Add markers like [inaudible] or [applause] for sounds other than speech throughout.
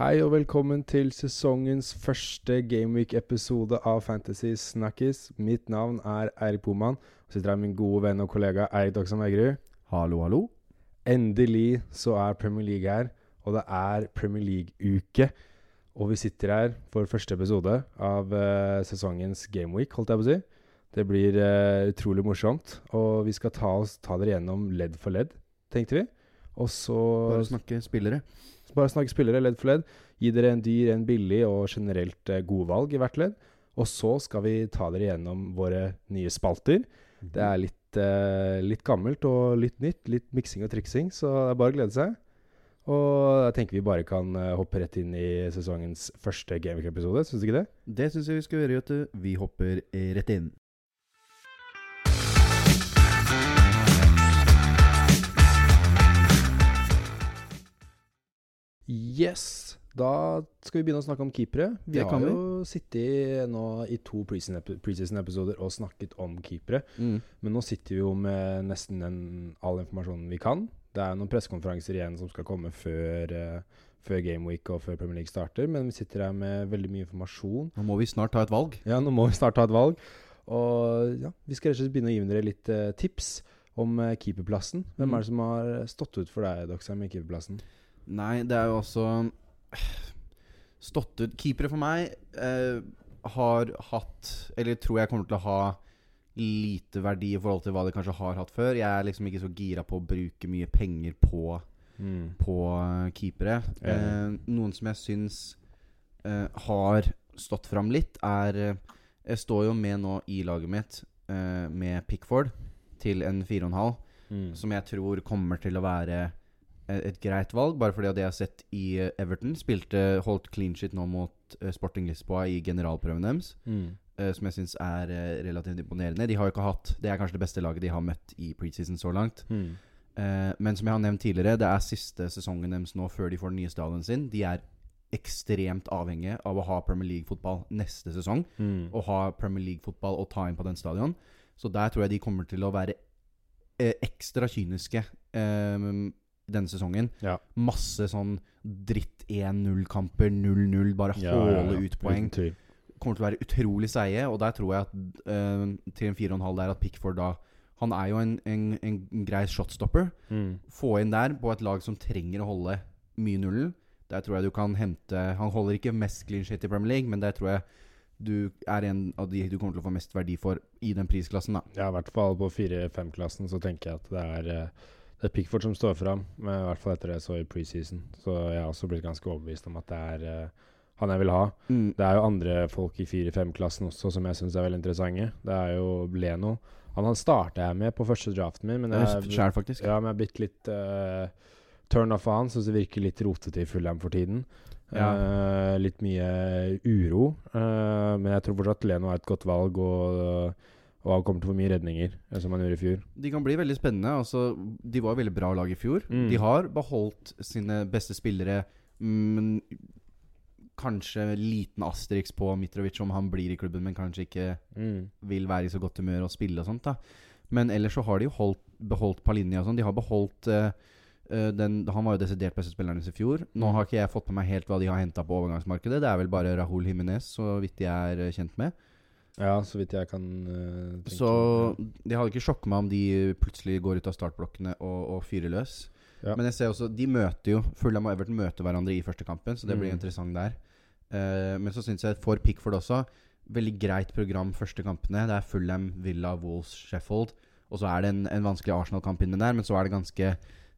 Hei og velkommen til sesongens første Gameweek-episode av Fantasy Snakkis. Mitt navn er Eirik Boman. Og sitter her med min gode venn og kollega Eirik Dagsam Eggerud. Hallo, hallo. Endelig så er Premier League her, og det er Premier League-uke. Og vi sitter her for første episode av uh, sesongens Gameweek, holdt jeg på å si. Det blir uh, utrolig morsomt, og vi skal ta, oss, ta dere gjennom ledd for ledd, tenkte vi. Og så Bare snakke spillere. Bare snakke spillere ledd for ledd. Gi dere en dyr, en billig og generelt eh, gode valg i hvert ledd. Og så skal vi ta dere gjennom våre nye spalter. Det er litt, eh, litt gammelt og litt nytt. Litt miksing og triksing, så det er bare å glede seg. Og jeg tenker vi bare kan eh, hoppe rett inn i sesongens første Gameweek-episode. Syns du ikke det? Det syns jeg vi skal gjøre, Jøtte. Vi hopper rett inn. Yes! Da skal vi begynne å snakke om keepere. Vi Det har jo sittet nå i to preseason-episoder og snakket om keepere. Men nå sitter vi jo med nesten den, all informasjonen vi kan. Det er noen pressekonferanser igjen som skal komme før, uh, før Gameweek og før Premier League starter. Men vi sitter her med veldig mye informasjon. Nå må vi snart ta et valg. Ja, nå må vi snart ta et valg. Og ja, vi skal rett og slett begynne å gi dere litt uh, tips om uh, keeperplassen. Hvem Mm. er det som har stått ut for deg, Doxheim, i keeperplassen? Nei, det er jo også [sighs] Stått ut Keepere for meg eh, har hatt Eller tror jeg kommer til å ha lite verdi i forhold til hva de kanskje har hatt før. Jeg er liksom ikke så gira på å bruke mye penger på på keepere. keepere. Eh, noen som jeg syns eh, har stått fram litt, er eh, Jeg står jo med nå i laget mitt eh, med Pickford til en 4,5, Mm. som jeg tror kommer til å være eh, et greit valg, bare fordi det jeg har sett i eh, Everton. Spilte holdt clean shit nå mot eh, Sporting Lisboa i generalprøven deres. Mm. eh, som jeg syns er eh, relativt imponerende. De har jo ikke hatt Det er kanskje det beste laget de har møtt i preseason så langt. Mm. Eh, men som jeg har nevnt tidligere, det er siste sesongen deres nå før de får den nye stadion sin. De er ekstremt avhengige av å ha Premier League-fotball neste sesong. Mm. Og ha Premier League-fotball og ta inn på den stadion. Så der tror jeg de kommer til å være eh, ekstra kyniske eh, denne sesongen. Ja. Masse sånn dritt 1-0-kamper, 0-0, bare Ja, ja, ja. ut poeng kommer til å være utrolig seige. Og der tror jeg at uh, til en 4,5 der at Pickford da Han er jo en, en, en grei shotstopper. Mm. Få inn der på et lag som trenger å holde mye nullen. Der tror jeg du kan hente Han holder ikke mest clean shit i Premier League, men der tror jeg du er en av de du kommer til å få mest verdi for i den prisklassen. da Ja, i hvert fall på 4-5-klassen så tenker jeg at det er, eh, det er Pickford som står fram. I hvert fall etter det jeg så i preseason. Så jeg har også blitt ganske overbevist om at det er uh, han jeg vil ha. Det er jo andre folk i 4-5-klassen også som jeg syns er veldig interessante. Det er jo Leno. Han, han starta jeg med på første draften min, men jeg, Sjæl, faktisk. ja, men jeg er blitt litt uh, turn off av han. Syns det virker litt rotete i Fulham for tiden. Eh, litt mye uro. men jeg tror fortsatt Leno er et godt valg, og, og han kommer til å få mye redninger, eh, som han gjorde i fjor. De kan bli veldig spennende. Altså, de var veldig bra lag i fjor. Mm. De har beholdt sine beste spillere, men kanskje liten asterix på Mitrovic om han blir i klubben, men kanskje ikke vil være i så godt humør og spille og sånt. da Men ellers så har de jo holdt, beholdt Palinja og sånn. De har beholdt eh, eh, den Han var jo desidert beste spilleren i fjor. Nå Mm. har ikke jeg fått med meg helt hva de har henta på overgangsmarkedet. Det er vel bare Rahul Himinez, så vidt jeg er kjent med. Ja, så vidt jeg kan uh, tenke. Så det hadde ikke sjokket meg om de plutselig går ut av startblokkene og, og fyrer løs. Ja. Men jeg ser også De møter jo Fulham og Everton møter hverandre i første kampen, så det blir Mm. interessant der. Uh, men så syns jeg for Pickford også Veldig greit program første kampene. Det er Fulham, Villa, Wolves, Sheffield. Og så er det en, en vanskelig Arsenal-kamp inni der, men så er det ganske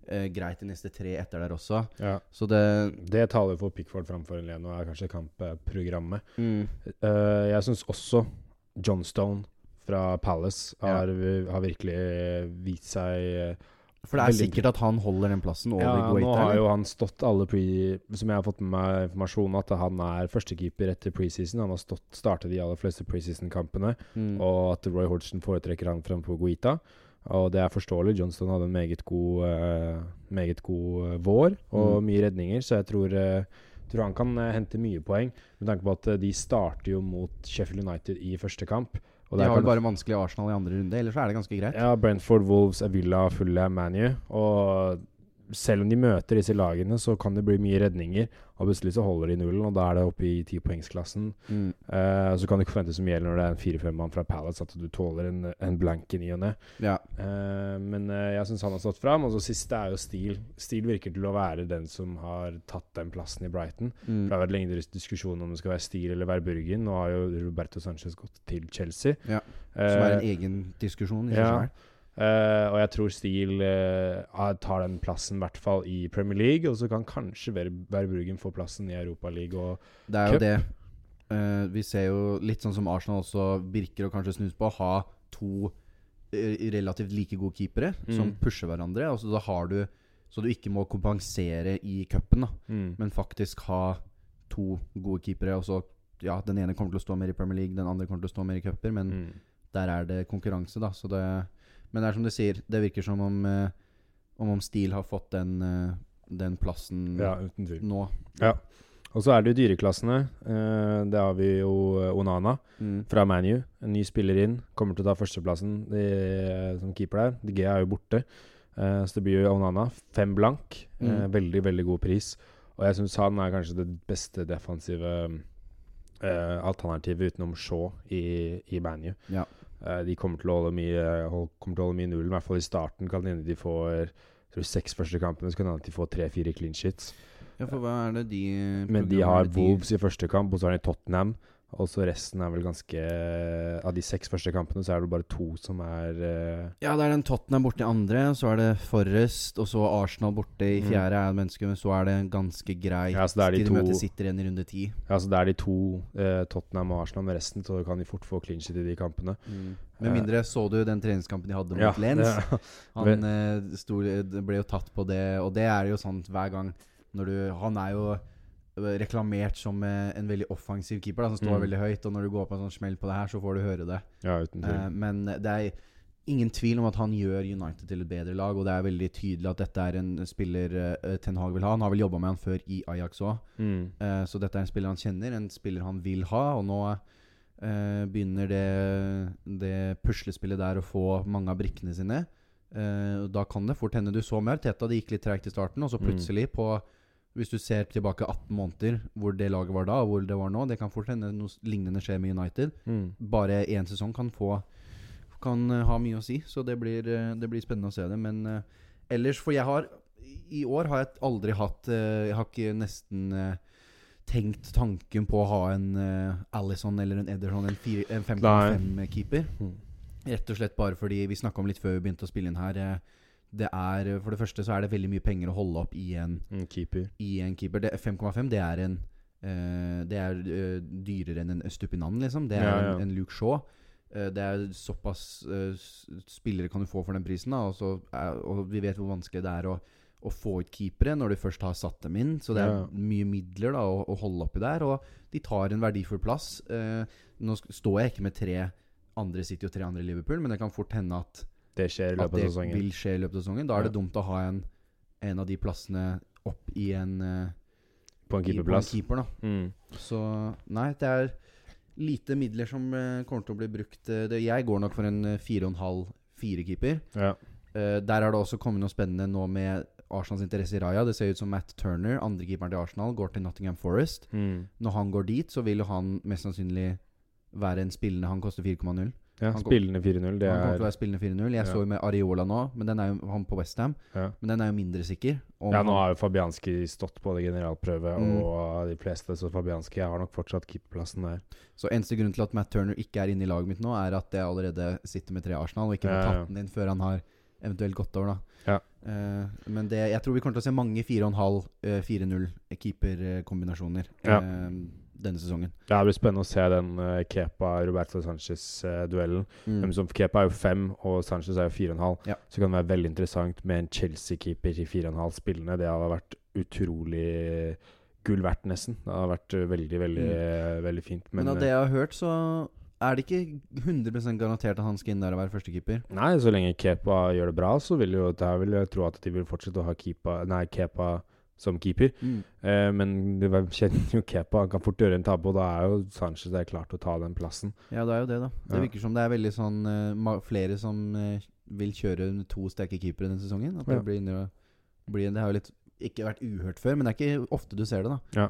eh, greit de neste tre etter der også. ja. Så det Det taler for Pickford framfor en Leno, er kanskje kampprogrammet. mm, Uh, jeg syns også John Stone fra Palace Ja. har, har virkelig vist seg eh, For det er Veldig sikkert at han holder den plassen over Ja, nå har jo han stått alle pre... Som jeg har fått med meg informasjon at han er førstekeeper etter preseason. Han har stått, startet de aller fleste preseason-kampene, Mm. og at Roy Hodgson foretrekker han fremfor Guita. Og det er forståelig. Johnston hadde en meget god, uh, meget god eh, vår og Mm. mye redninger, så jeg tror, uh, tror han kan uh, hente mye poeng. Med tanke på at de starter jo mot Sheffield United i første kamp. Og De har vel bare vanskelig Arsenal i andre runde, ellers så er det ganske greit. ja, Brentford, Wolves, Villa, Fulle, ManU. Og selv om de møter disse lagene, så kan det bli mye redninger. Og plutselig så holder de nullen, og da er det oppe i tipoengsklassen. Mm. Uh, så kan du ikke forvente så mye når det er en fire-fem mann fra Palace, at du tåler en, en blank i ny og ne. Ja. Uh, men uh, jeg syns han har stått fram. Og så siste er jo Steele. Steele virker til å være den som har tatt den plassen i Brighton. Mm. Det har vært lenge diskusjon om det skal være Steele eller være Burgen. Nå har jo Roberto Sanchez gått til Chelsea. Ja. Som er en egen diskusjon i seg ja. selv. Uh, og jeg tror Steele uh, tar den plassen, i hvert fall i Premier League. Og så kan kanskje Verbruggen få plassen i Europa League og Det er jo det. Uh, vi ser jo litt sånn som Arsenal også virker å kanskje snus på, å ha to relativt like gode keepere Mm. som pusher hverandre. Altså da har du Så du ikke må kompensere i cupen, mm. men faktisk ha to gode keepere. Og så Ja, den ene kommer til å stå mer i Premier League, den andre kommer til å stå mer i cuper, men Mm. der er det konkurranse, da. Så det, men det er som du sier, det virker som om eh, Om om Steele har fått den, eh, den plassen Ja, nå. Og så er det jo dyreklassene. Uh, det har vi jo eh, Onana Mm. fra ManU. En ny spiller inn. Kommer til å ta førsteplassen de, som keeper der. DG er jo borte. Eh, så det blir jo Onana. Fem blank. Eh, Mm. veldig, veldig god pris. Og jeg syns han er kanskje det beste defensive eh, alternativet utenom Shaw i, i ManU. Ja. Eh, de kommer til å holde mye kommer til å holde mye null, i hvert fall i starten. Kan hende de får tror seks første kampene, så kan det hende de får tre-fire clean sheets. Ja, for hva er det de Men de har Wolves i første kamp, og så har de Tottenham. Og så resten er vel ganske Av de seks første kampene, så er det bare to som er uh... Ja, det er den Tottenham borte i andre, så er det Forrest, og så Arsenal borte i Mm. fjerde, er menneske, men så er det ganske greit. Ja, så det er de de to- møter sitter igjen i runde ti. Ja, så det er de to uh, Tottenham og Arsenal med resten, så kan de fort få clean shit i de kampene. Med mindre så du den treningskampen de hadde mot Ja, Lens. Ja. [laughs] Han uh, sto, ble jo tatt på det, og det er jo sånn hver gang når du Han er jo eh, reklamert som eh, en veldig offensiv keeper, da, som står Mm. veldig høyt. Og når du går på en sånn smell på det her, så får du høre det. ja. Eh, men det er ingen tvil om at han gjør United til et bedre lag, og det er veldig tydelig at dette er en spiller eh, Ten Hag vil ha. Han har vel jobba med han før i Ajax òg, Mm. eh, så dette er en spiller han kjenner, en spiller han vil ha. Og nå eh, begynner det, det puslespillet der å få mange av brikkene sine. Eh, da kan det fort hende du så mer. Teta det gikk litt treigt i starten, og så Mm. plutselig på hvis du ser tilbake 18 måneder, hvor det laget var da, og hvor det var nå Det kan fort hende noe lignende skjer med United Mm. bare én sesong kan få Kan eh, ha mye å si. Så det blir, eh, det blir spennende å se det. Men uh, ellers For jeg har I år har jeg aldri hatt uh, Jeg har ikke nesten uh, tenkt tanken på å ha en uh, Alison eller en Ederson, en, fire- en 5,5-keeper. Mm. Rett og slett bare fordi vi snakka om litt før vi begynte å spille inn her. eh, Det er For det første så er det veldig mye penger å holde opp i en Mm, keeper. i en keeper. 5,5 det er en uh, Det er uh, dyrere enn en Stupinan, liksom. Det er Ja, ja. En, en Luke Shaw. Uh, det er såpass eh, spillere kan du få for den prisen. Da, og, så og vi vet hvor vanskelig det er å, å få ut keepere når du først har satt dem inn. Så det er Ja, mye midler da å, å holde oppi der. Og de tar en verdifull plass. Eh, nå står jeg ikke med tre andre City og tre andre Liverpool, men det kan fort hende at Det skjer i løpet av det sesongen. vil skje i løpet av sesongen. Da er det Ja. dumt å ha en, en av de plassene opp i en uh, På en keeperplass. På en keeper. Mm. Så nei, det er lite midler som uh, kommer til å bli brukt. Eh, det, jeg går nok for en eh, 4,5-4-keeper. Ja. Eh, der har det også kommet noe spennende nå med Arsenals interesse i Raja. Det ser ut som Matt Turner, andrekeeperen til Arsenal, går til Nottingham Forest. Mm. Når han går dit, så vil han mest sannsynlig være en spillende Han koster 4,0. Ja Han spillende 4-0, det Han kommer til å være spillende 4-0. Jeg Ja. så jo med Areola nå, men den er jo han på Westham. ja. Men den er jo mindre sikker. Ja, nå har jo Fabianski stått på det generalprøve, Mm. og de fleste, så Fabianski har nok fortsatt keeperplassen der. Så eneste grunn til at Matt Turner ikke er inne i laget mitt nå, er at jeg allerede sitter med tre Arsenal og ikke får tatt den inn før han har eventuelt gått over, da. Ja. Eh, men det, jeg tror vi kommer til å se mange 4,5, eh, 4-0 keeperkombinasjoner Ja. eh, denne sesongen. Det blir spennende å se den uh, Kepa-Roberto Sanchez-duellen. Mm. Kepa er jo fem, og Sanchez er jo fire og en halv. Ja. Så kan det være veldig interessant med en Chelsea-keeper i fire og en halv spillende. Det hadde vært utrolig gull verdt, nesten. Det hadde vært uh, veldig, veldig, Mm. veldig fint. Men, Men, av det jeg har hørt, så er det ikke 100 garantert at han skal inn der og være førstekeeper. uh, nei, så lenge Kepa gjør det bra, så vil jo der vil jeg tro at de vil fortsette å ha Kepa, nei, Kepa som keeper. Eh, men du kjenner jo Kepa, han kan fort gjøre en tabbe, og da er jo Sanchez det er klart å ta den plassen. Ja, det er jo det, da. Det Ja. virker som det er veldig sånn uh, flere som uh, vil kjøre to sterke keepere denne sesongen. At det Ja. blir inne og bli Det har jo litt ikke vært uhørt før, men det er ikke ofte du ser det, da.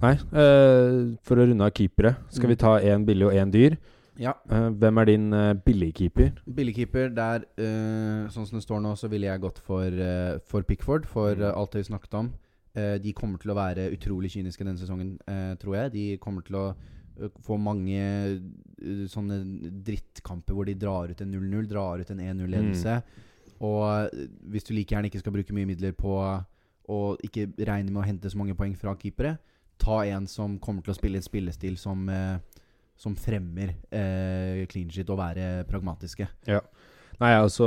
Nei, uh, for å runde av keepere, skal Mm. vi ta én billig og én dyr. Ja. Eh, hvem er din uh, billigkeeper? Billigkeeper, der eh, Sånn som det står nå, så ville jeg gått for, eh, for Pickford, for Mm. eh, alt det vi snakket om. Eh, de kommer til å være utrolig kyniske denne sesongen, eh, tror jeg. De kommer til å eh, få mange eh, sånne drittkamper hvor de drar ut en 0-0, drar ut en 1-0-ledelse. Og eh, hvis du like gjerne ikke skal bruke mye midler på å ikke regne med å hente så mange poeng fra keepere, ta en som kommer til å spille en spillestil som eh, som fremmer eh, clean shit og være pragmatiske. Nei, jeg også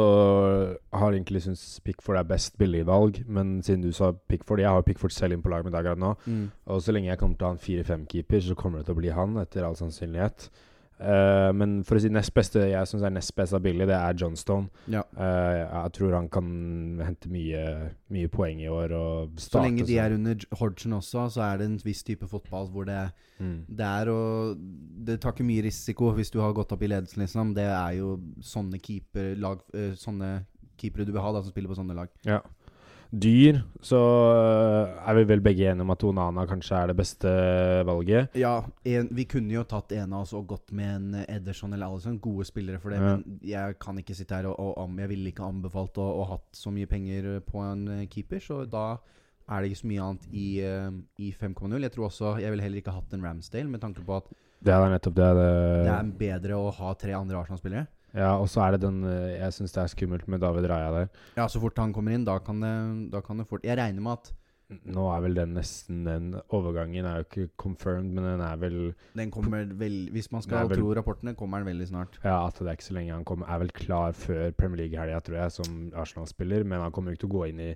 har egentlig syntes Pickford er best billigvalg, men siden du sa Pickford Jeg har Pickford selv inn på laget mitt akkurat nå. Og så lenge jeg kommer til å ha en 4-5-keeper, så kommer det til å bli han, etter all sannsynlighet. Eh, men for å si nest beste jeg syns er nest best av Billy, det er Johnstone. Ja. Uh, jeg tror han kan hente mye, mye poeng i år. Og Så lenge de er under Hodgson også, så er det en viss type fotball hvor det, mm. det er å Det tar ikke mye risiko hvis du har gått opp i ledelsen, liksom. Det er jo sånne keeperlag eh, Sånne keepere du vil ha, da, som spiller på sånne lag. Ja. Dyr, så eh, er vi vel begge enige om at Onana kanskje er det beste valget. Ja, en, vi kunne jo tatt en av oss og gått med en eh, Ederson eller Alison. Gode spillere for det, Ja. men jeg kan ikke sitte her og, og Jeg ville ikke anbefalt å, å hatt så mye penger eh, på en eh, keeper, så da er det ikke så mye annet i, eh, i 5,0. Jeg tror også Jeg ville heller ikke hatt en Ramsdale, med tanke på at Det er nettopp det. det, det er bedre å ha tre andre Arsenal-spillere. Ja, og så er det den eh, Jeg syns det er skummelt med David Raja der. Ja, så fort han kommer inn, da kan det, da kan det fort Jeg regner med at Nå er vel den nesten Den overgangen er jo ikke confirmed, men den er vel den kommer vel Hvis man skal vel- tro rapportene, kommer den veldig snart. Ja, at det er ikke så lenge han kommer. Er vel klar før Premier League-helga, tror jeg, som Arsenal-spiller. Men han kommer jo ikke til å gå inn i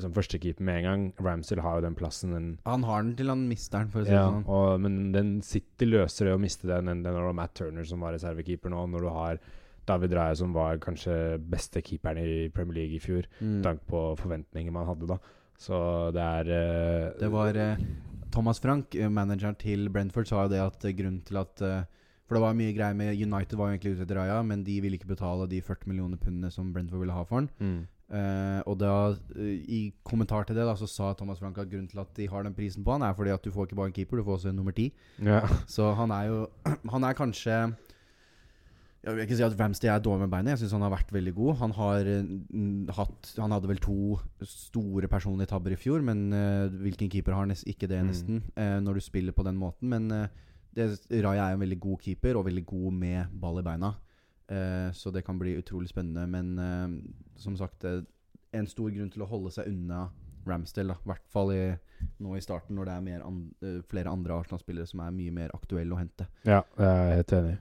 som førstekeeper med en gang. Ramsell har jo den plassen. Den, Han har den til han mister den, for å si ja, det sånn. og, men den sitter løsere å miste den enn var Matt Turner som var reservekeeper nå. Når du har David Raja som var kanskje beste keeperen i Premier League i fjor, Mm. tanke på forventninger man hadde da. Så det er uh, Det var uh, Thomas Frank, eh, manageren til Brentford, sa jo det at grunnen til at uh, For det var mye greier med United var jo egentlig ute etter Raja, men de ville ikke betale de 40 millioner pundene som Brentford ville ha for han. mm. Og da, i kommentar til det, da, så sa Thomas Frank at grunnen til at de har den prisen på han, er fordi at du får ikke bare en keeper, du får også en nummer ti. Ja. Så han er jo [clears throat] Han er kanskje Jeg vil ikke si at Ramsday er dårlig med beinet. Jeg syns han har vært veldig god. Han har eh, hatt Han hadde vel to store personlige tabber i fjor, men uh, hvilken keeper har nest, ikke det, Mm. nesten, eh, når du spiller på den måten? Men uh, det, Raja er en veldig god keeper, og veldig god med ball i beina. Så det kan bli utrolig spennende. Men som sagt, en stor grunn til å holde seg unna Ramsdale. I hvert fall i, nå i starten, når det er mer an, flere andre Arsenal-spillere som er mye mer aktuelle å hente. Ja, jeg er helt enig.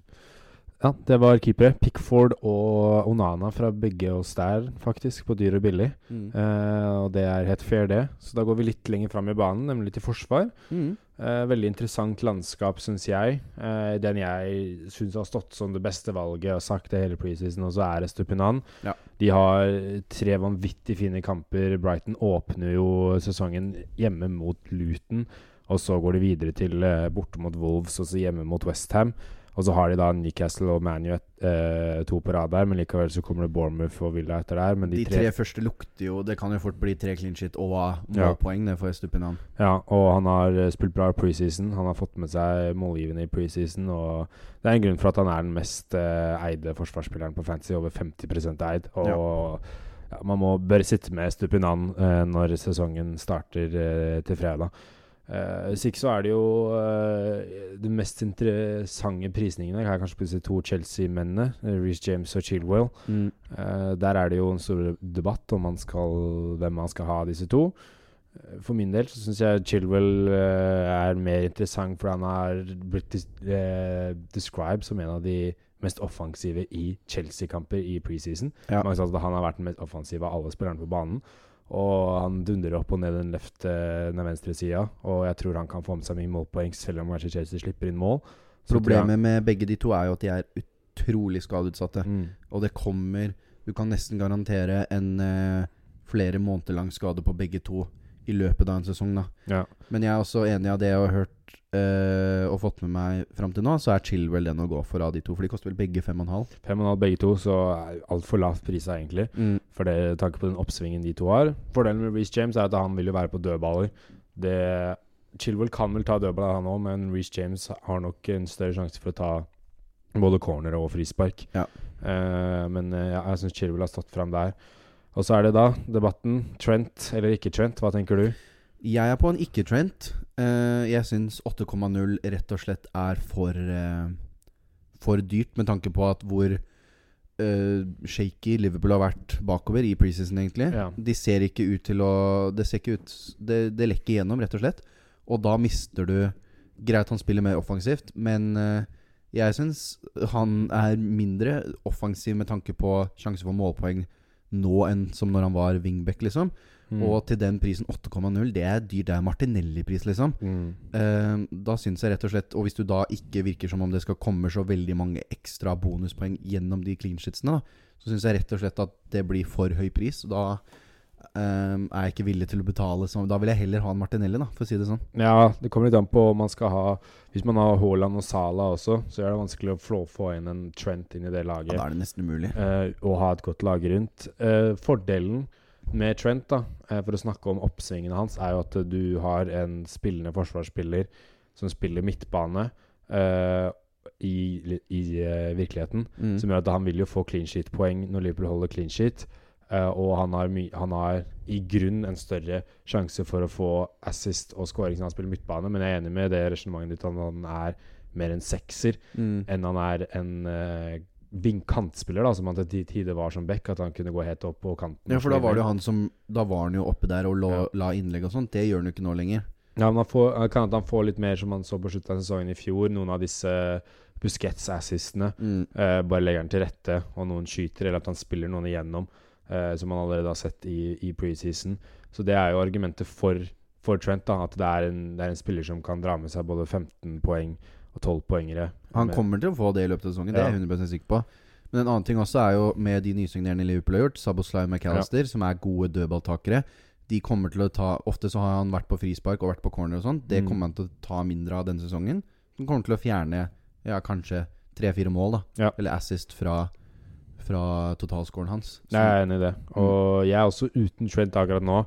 Ja, det var keepere. Pickford og Onana fra begge oss der, faktisk, på dyr og billig. Mm. Eh, og det er helt fair, det. Så da går vi litt lenger fram i banen, nemlig til forsvar. Mm. Eh, veldig interessant landskap, syns jeg. Eh, den jeg syns har stått som det beste valget, og sagt det hele preseason, og så er Estupinan. Ja. De har tre vanvittig fine kamper. Brighton åpner jo sesongen hjemme mot Luton, og så går de videre til eh, borte mot Wolves, og så hjemme mot Westham. Og så har de da Newcastle og Manu eh, to på rad der, men likevel så kommer det Bournemouth og Villa etter der. Men De tre første lukter jo Det kan jo fort bli tre clean shit og Ja. målpoeng det for Stupinan. Ja, og han har eh, spilt bra preseason. Han har fått med seg målgivende i preseason. Og det er en grunn for at han er den mest eh, eide forsvarsspilleren på Fantasy. Over 50 eid. Og ja. man må bør sitte med Stupinan eh, når sesongen starter eh, til fredag. Eh, Hvis ikke så er det jo uh, de mest interessante prisningene. Her er kanskje plutselig to Chelsea-mennene, uh, Reece James og Chilwell. Eh, der er det jo en stor debatt om man skal, hvem man skal ha av disse to. Eh, For min del så syns jeg Chilwell eh, er mer interessant, for han har blitt dis eh, described som en av de mest offensive i Chelsea-kamper i preseason. Ja. Mange sa at han har vært den mest offensive av alle spillerne på banen. Og han dundrer opp og ned den left, eh, den venstre sida. Og jeg tror han kan få med seg mye målpoeng, selv om kanskje Chelsea slipper inn mål. Så jeg- Problemet med begge de to er jo at de er utrolig skadeutsatte. mm. Og det kommer Du kan nesten garantere en uh, flere måneder lang skade på begge to i løpet av en sesong. da Ja. Men jeg er også enig av det jeg har hørt eh, og fått med meg fram til nå, så er Chilwell den å gå for av de to. For de koster vel begge 5,5. 5,5 begge to, så er altfor lavt prisa, egentlig. Mm. For det tanke på den oppsvingen de to har. Fordelen med Reece James er at han vil jo være på dødballer. Det Chilwell kan vel ta dødballer, han òg, men Reece James har nok en større sjanse for å ta både corner og frispark. Ja. Uh, men eh, ja, jeg syns Chilwell har stått fram der. Og så er det da debatten. Trent eller ikke Trent, hva tenker du? Jeg er på en ikke-Trent. Eh, jeg syns 8,0 rett og slett er for eh, For dyrt, med tanke på at hvor eh, shaky Liverpool har vært bakover i preseason, egentlig. Ja. De ser ikke ut til å Det ser ikke ut Det, det lekker gjennom, rett og slett. Og da mister du Greit han spiller mer offensivt, men jeg syns han er mindre offensiv med tanke på sjanse for målpoeng nå enn som når han var wingback, liksom. Mm. Og til den prisen 8,0, det er dyr. Det er Martinelli-pris, liksom. Mm. Eh, da syns jeg rett og slett Og hvis du da ikke virker som om det skal komme så veldig mange ekstra bonuspoeng gjennom de clean shitsene, da, så syns jeg rett og slett at det blir for høy pris. Da eh, er jeg ikke villig til å betale så Da vil jeg heller ha en Martinelli, da, for å si det sånn. Ja, det kommer litt an på om man skal ha Hvis man har Haaland og Sala også, så er det vanskelig å få inn en Trent inn i det Ja, laget. da er det nesten umulig. eh, og ha et godt lag rundt. Eh, fordelen med Trent, da, eh, for å snakke om oppsvingene hans, er jo at du har en spillende forsvarsspiller som spiller midtbane uh, i, i uh, virkeligheten. Mm. Som gjør at han vil jo få clean sheet-poeng når Liverpool holder clean sheet. Uh, og han har, han har i grunn en større sjanse for å få assist og scoring når han spiller midtbane, men jeg er enig med det resonnementet ditt at han er mer en sekser Mm. enn han er en kantspiller, da, som han til de tider var som back. At han kunne gå helt opp på kanten. Ja, for da var det jo han som Da var han jo oppe der og lå, Ja. la innlegg og sånt. Det gjør han jo ikke nå lenger. Ja, men han får, kan at han får litt mer som han så på slutten av sesongen i fjor. Noen av disse Busquets-assistene. Mm. Eh, bare legger han til rette, og noen skyter, eller at han spiller noen igjennom. eh, som han allerede har sett i, i preseason. Så det er jo argumentet for, for Trent. da At det er, en, det er en spiller som kan dra med seg både 15 poeng og 12 poengere. Han kommer til å få det i løpet av sesongen, det er jeg 100 sikker på. Men en annen ting også er jo med de nysignerende Liverpool har gjort, Saboslay McAllister, som er gode dødballtakere. De kommer til å ta Ofte så har han vært på frispark og vært på corner og sånn. Det Mm. kommer han til å ta mindre av denne sesongen. Han kommer til å fjerne ja, kanskje tre-fire mål, da. Ja. Eller assist fra, fra totalscoren hans. Så- Jeg er enig i det. Og jeg er også uten Trent akkurat nå.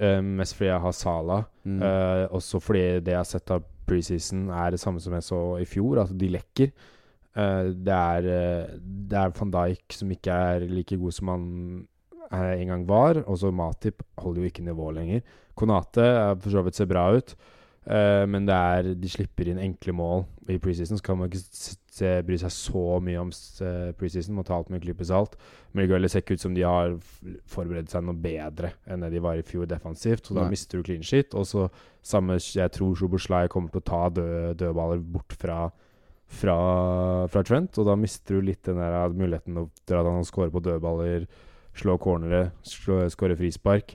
Uh, mest fordi jeg har Sala. mm. uh, også fordi det jeg har sett av preseason, er det samme som jeg så i fjor. At de lekker. Eh, det, er, eh, det er van Dijk som ikke er like god som han eh, en gang var. Og så Matip holder jo ikke nivå lenger. Konate for så vidt ser bra ut. Men det er, de slipper inn enkle mål i preseason. Så kan man ikke se, bry seg så mye om eh, preseason. Må ta alt med en klype salt. Men det ser ikke ut som de har forberedt seg noe bedre enn det de var i fjor defensivt. Så da Nei. mister du clean shit. Og så samme Jeg tror Sjoboslai kommer til å ta død, dødballer bort fra, fra, fra Trent. Og da mister du litt den der muligheten til at han scorer på dødballer, slå cornere, skåre score frispark.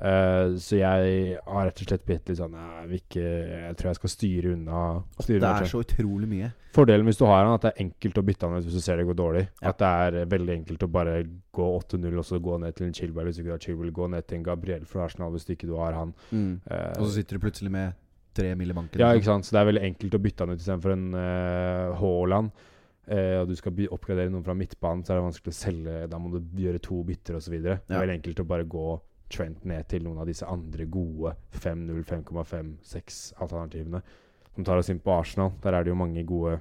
Eh, så jeg har rett og slett blitt litt sånn Jeg, ikke, jeg tror jeg skal styre unna. Styre det er så utrolig mye. Fordelen hvis du har han, at det er enkelt å bytte han ut hvis du ser det går dårlig. Ja. At det er veldig enkelt å bare gå 8-0 og så gå ned til en Chilwell hvis du ikke har Chilwell. Gå ned til en Gabriel fra Arsenal hvis du ikke du har han. Mm. Uh, Og så sitter du plutselig med tre mil i banken. ja, liksom. ikke sant. Så det er veldig enkelt å bytte han ut istedenfor en uh, Haaland. Uh, og du skal oppgradere noen fra midtbanen, så er det vanskelig å selge. Da må du gjøre to bytter osv. Det er veldig enkelt å bare gå Trent ned til noen av disse andre gode 5-0, 5,5, 6-alternativene som tar oss inn på Arsenal. Der er det jo mange gode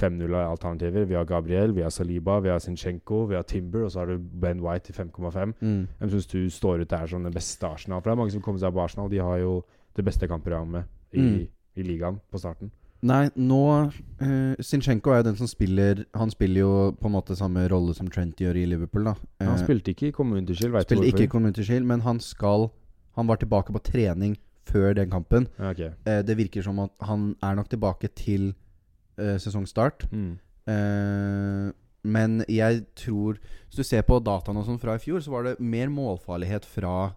5-0-alternativer. Vi har Gabriel, vi har Saliba, vi har Zinchenko, vi har Timber, og så har du Ben White til 5,5. Mm. Hvem syns du står ut der som den beste Arsenal? For det er mange som kommer seg på Arsenal. De har jo det beste kampprogrammet i, Mm. i ligaen på starten. Nei, nå uh, Sinchenko er jo den som spiller Han spiller jo på en måte samme rolle som Trent gjør i Liverpool. da Han Eh, spilte ikke i Community Shield, veit du ikke i? Community Shield, men han skal Han var tilbake på trening før den kampen. Okay. ok. Eh, det virker som at han er nok tilbake til sesongstart. Mm. Men jeg tror Hvis du ser på dataene og sånn fra i fjor, så var det mer målfarlighet fra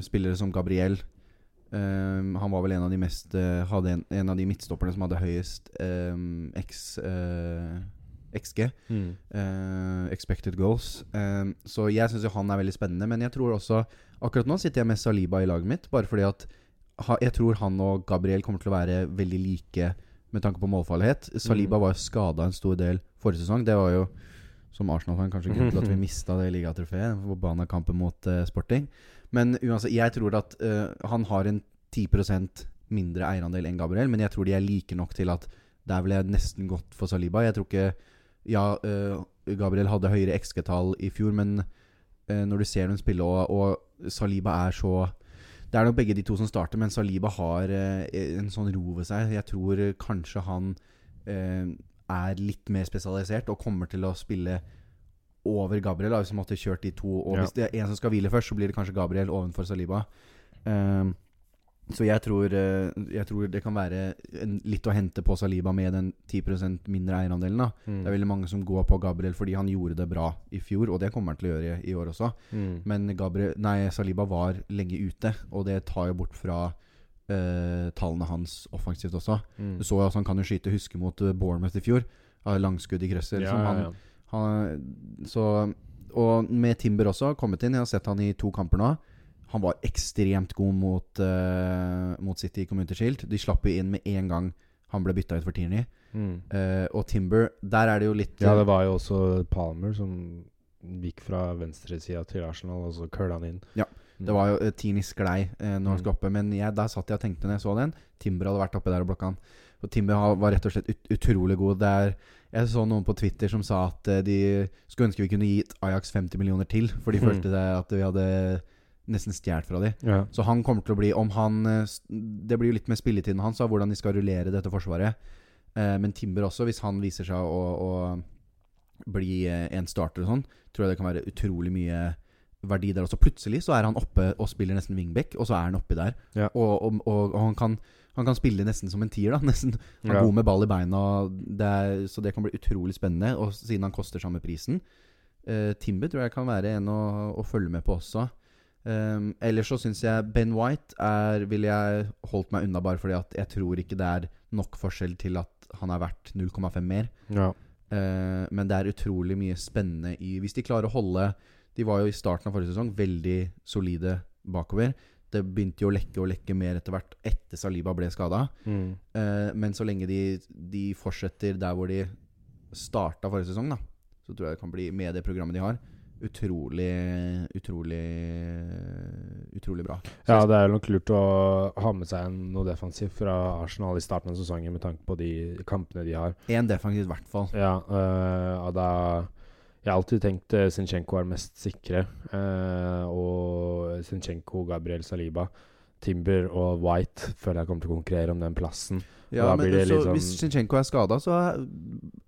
spillere som Gabriel. Eh, han var vel en av de mest uh, Hadde en, en av de midtstopperne som hadde høyest um, X, uh, XG. Mm. Uh, expected goals. Um, så jeg syns jo han er veldig spennende. Men jeg tror også Akkurat nå sitter jeg med Saliba i laget mitt, bare fordi at ha, Jeg tror han og Gabriel kommer til å være veldig like med tanke på målfarlighet. Saliba Mm. var skada en stor del forrige sesong. Det var jo, som Arsenal-fan, kanskje grunnen til at vi [laughs] mista det ligatrofeet. Forbanna kampen mot eh, Sporting. Men uansett, jeg tror at uh, han har en 10% mindre eierandel enn Gabriel, men jeg tror de er like nok til at der ville jeg nesten gått for Saliba. Jeg tror ikke Ja, uh, Gabriel hadde høyere XG-tall i fjor, men uh, når du ser dem spille, og, og Saliba er så Det er nok begge de to som starter, men Saliba har en sånn ro ved seg. Jeg tror kanskje han er litt mer spesialisert og kommer til å spille over Gabriel, da, hvis han måtte kjørt de to. Og Ja. hvis det er en som skal hvile først, så blir det kanskje Gabriel ovenfor Saliba. Um, så jeg tror, eh, jeg tror det kan være en, litt å hente på Saliba med den 10% mindre eierandelen. Mm. Det er veldig mange som går på Gabriel fordi han gjorde det bra i fjor, og det kommer han til å gjøre i, i år også. Mm. Men Gabriel, nei, Saliba var lenge ute, og det tar jo bort fra eh, tallene hans offensivt også. Mm. Du så jo at han kan jo skyte huske mot eh, Bournemouth i fjor. Av Langskudd i krøsser. Ja, som han, ja, ja. Han, så, og med Timber også, kommet inn. Jeg har sett han i to kamper nå. Han var ekstremt god mot, uh, mot City i Community Shield. De slapp jo inn med en gang han ble bytta ut for Tierney. Mm. Uh, og Timber, der er det jo litt Ja, det var jo også Palmer som gikk fra venstresida til Arsenal, og så curla han inn. Ja, Mm. Det var jo uh, Tierney sklei eh, når han Mm. skulle oppe, men jeg, der satt jeg og tenkte når jeg så den. Timber hadde vært oppe der og blokka han. Og Timber var rett og slett ut, utrolig god. Det er, jeg så noen på Twitter som sa at eh, de skulle ønske vi kunne gitt Ajax 50 millioner til, for de Mm. følte det at vi hadde nesten stjålet fra dem. Ja. Så han kommer til å bli Om han eh, Det blir jo litt med spilletiden hans, av hvordan de skal rullere dette forsvaret. Eh, men Timber også, hvis han viser seg å, å bli en starter og sånn, tror jeg det kan være utrolig mye verdi der også. Plutselig så er han oppe og spiller nesten wingback, og så er han oppi der. Ja. Og, og, og, og han, kan, han kan spille nesten som en tier, da. [laughs] Nesten, han er Ja. god med ball i beina. Det er, så det kan bli utrolig spennende. Og siden han koster samme prisen. Uh, Timber tror jeg kan være en å, å følge med på også. Um, ellers så syns jeg Ben White er ville jeg holdt meg unna bare fordi at jeg tror ikke det er nok forskjell til at han er verdt 0,5 mer. Ja. Uh, men det er utrolig mye spennende i Hvis de klarer å holde De var jo i starten av forrige sesong veldig solide bakover. Det begynte jo å lekke og lekke mer etter hvert etter Saliba ble skada. Mm. Eh, men så lenge de, de fortsetter der hvor de starta forrige sesong, da, så tror jeg det kan bli, med det programmet de har, utrolig, utrolig Utrolig bra. Så ja, det er nok lurt å ha med seg noe defensivt fra Arsenal i starten av sesongen med tanke på de kampene de har. Én defensivt, i hvert fall. Ja, øh, og da Jeg har alltid tenkt uh, Zinchenko er mest sikre. øh, og Zinchenko, Gabriel Saliba, Timber og White føler jeg kommer til å konkurrere om den plassen. Ja, men så sånn- Hvis Zinchenko er skada, så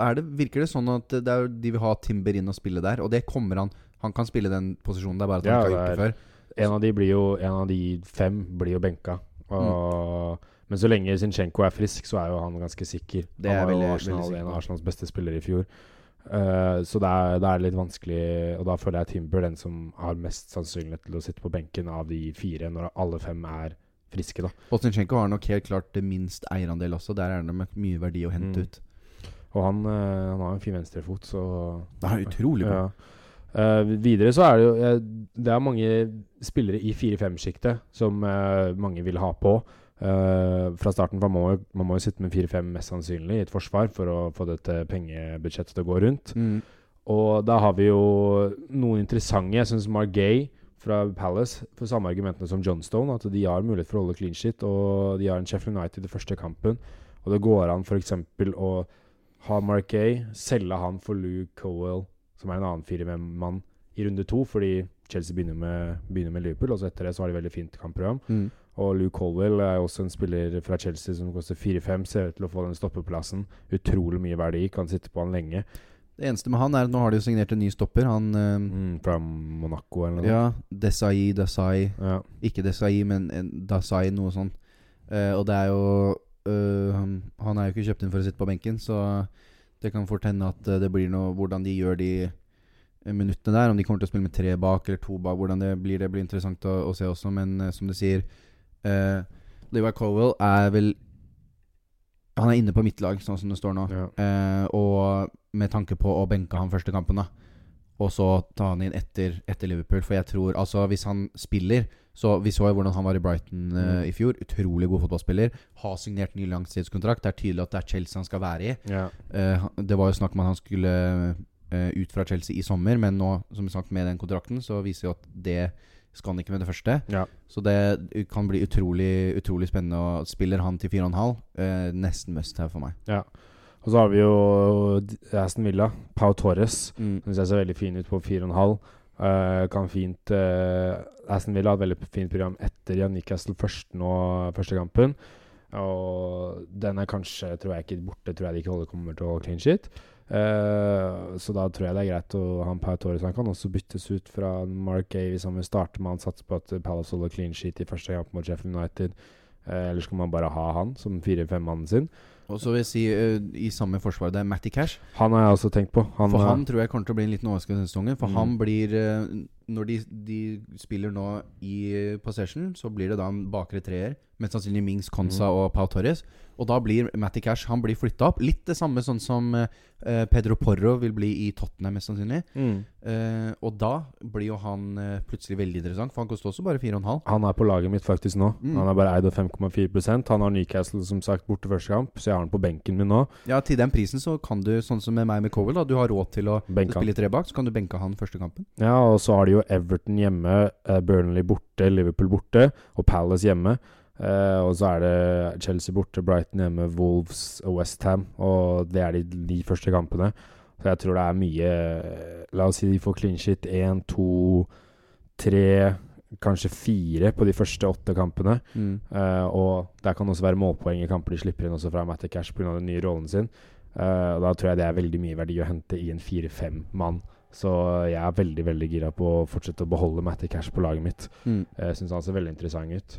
er det, virker det sånn at det er, de vil ha Timber inn og spille der. Og det kommer han Han kan spille den posisjonen, det er bare at han Ja, ikke har gjort det før. En av de blir jo En av de fem blir jo benka. Og, Men så lenge Zinchenko er frisk, så er jo han ganske sikker. Det er han var jo Arsenal, en av Arsenals beste spillere i fjor. Eh, så det er, det er litt vanskelig, og da føler jeg Timber den som har mest sannsynlighet til å sitte på benken av de fire, når alle fem er friske, da. Bosnitsjenko har nok helt klart det minst eierandel også. Der er det med mye verdi å hente Mm. ut. Og han, eh, han har en fin venstrefot, så Det er utrolig bra. Ja. Uh, videre så er det jo Det er mange spillere i 4-5-sjiktet som mange vil ha på. Eh, fra starten for man må, man må jo sitte med 4-5 mest sannsynlig i et forsvar for å få dette pengebudsjettet til å gå rundt. Mm. Og da har vi jo noen interessante. Jeg syns Margay fra Palace for samme argumentene som Johnstone. At de har mulighet for å holde clean shit, og de har en Sheffield United i første kampen. Og det går an f.eks. å ha Margay, selge han for Luke Cowell, som er en annen 4-5-mann, i runde to, fordi Chelsea begynner med, begynner med Liverpool, og så etter det så har de veldig fint kampprogram. Mm. Og Luke Colwell er også en spiller fra Chelsea som koster 4-5, ser ut til å få den stoppeplassen. Utrolig mye verdi, kan sitte på han lenge. Det eneste med han er at nå har de jo signert en ny stopper. Han eh, Mm, fra Monaco eller noe. Ja, Desai, Desai Ja. Ikke Desai, men en Dasai, noe sånt. Eh, og det er jo øh, han, han er jo ikke kjøpt inn for å sitte på benken, så det kan fort hende at eh, det blir noe Hvordan de gjør de eh, minuttene der, om de kommer til å spille med tre bak eller to bak, hvordan det blir, det blir interessant å, å se også. Men eh, som du sier, uh, Levi Cowell er vel Han er inne på mitt lag, sånn som det står nå. Ja. Uh, og med tanke på å benke han første kampen, da. Og så ta han inn etter, etter Liverpool. For jeg tror Altså, hvis han spiller, Så vi så jo hvordan han var i Brighton uh, Mm. i fjor. Utrolig god fotballspiller. Har signert ny langtidskontrakt. Det er tydelig at det er Chelsea han skal være i. Ja. Det var jo snakk om at han skulle ut fra Chelsea i sommer, men nå, som sagt, med den kontrakten, så viser jo at det skal han ikke med det første. Ja. Så det kan bli utrolig Utrolig spennende. Og spiller han til 4,5, eh, nesten must have for meg. Og så har vi jo D- Aston Villa. Pau Torres. Mm. Syns jeg ser veldig fin ut på 4,5. Uh, kan fint uh, Aston Villa har et veldig fint program etter Jan Newcastle først nå, første kampen. Og den er kanskje, tror jeg ikke borte, tror jeg de ikke holder kommer til å clean shit. Eh, så da tror jeg det er greit å ha en Pau Torres. Han kan også byttes ut fra Mark Gavey, som vil starte med. Han satser på at Palace holder clean sheet i første kamp mot Sheffield United. Eh, eller skal man bare ha han som fire-fem-mannen sin? Og så vil jeg si uh, i samme forsvar, det er Matty Cash. Han har jeg også tenkt på. Han, For han tror jeg kommer til å bli en liten overraskelse denne sesongen. For Mm. han blir Når de, de spiller nå i possession, så blir det da en bakre treer. Mest sannsynlig Mings, Konsa Mm. og Pau Torres. Og da blir Matty Cash Han blir flytta opp. Litt det samme sånn som uh, Pedro Porro vil bli i Tottenham, mest sannsynlig. mm. Uh, og da blir jo han uh, plutselig veldig interessant, for han koster også bare 4,5. Han er på laget mitt faktisk nå. Mm. Han er bare eid av 5,4% Han har Newcastle som sagt borte første kamp, så jeg har han på benken min nå. Ja, til den prisen så kan du, sånn som med meg med Cowell, da. Du har råd til å Benke spille tre bak, så kan du benke han første kampen. Ja, og så har de jo Everton hjemme, eh, Burnley borte, Liverpool borte og Palace hjemme. Uh, og så er det Chelsea borte, Brighton hjemme, Wolves og Westham. Og det er de ni første kampene. Så jeg tror det er mye eh, La oss si de får clean shit én, to, tre, kanskje fire på de første åtte kampene. Eh, og der kan også være målpoeng i kamper de slipper inn også fra Matter Cash pga. den nye rollen sin. Uh, og da tror jeg det er veldig mye verdi å hente i en fire-fem mann. Så jeg er veldig veldig gira på å fortsette å beholde Matty Cash på laget mitt. Mm. Jeg syns han ser veldig interessant ut.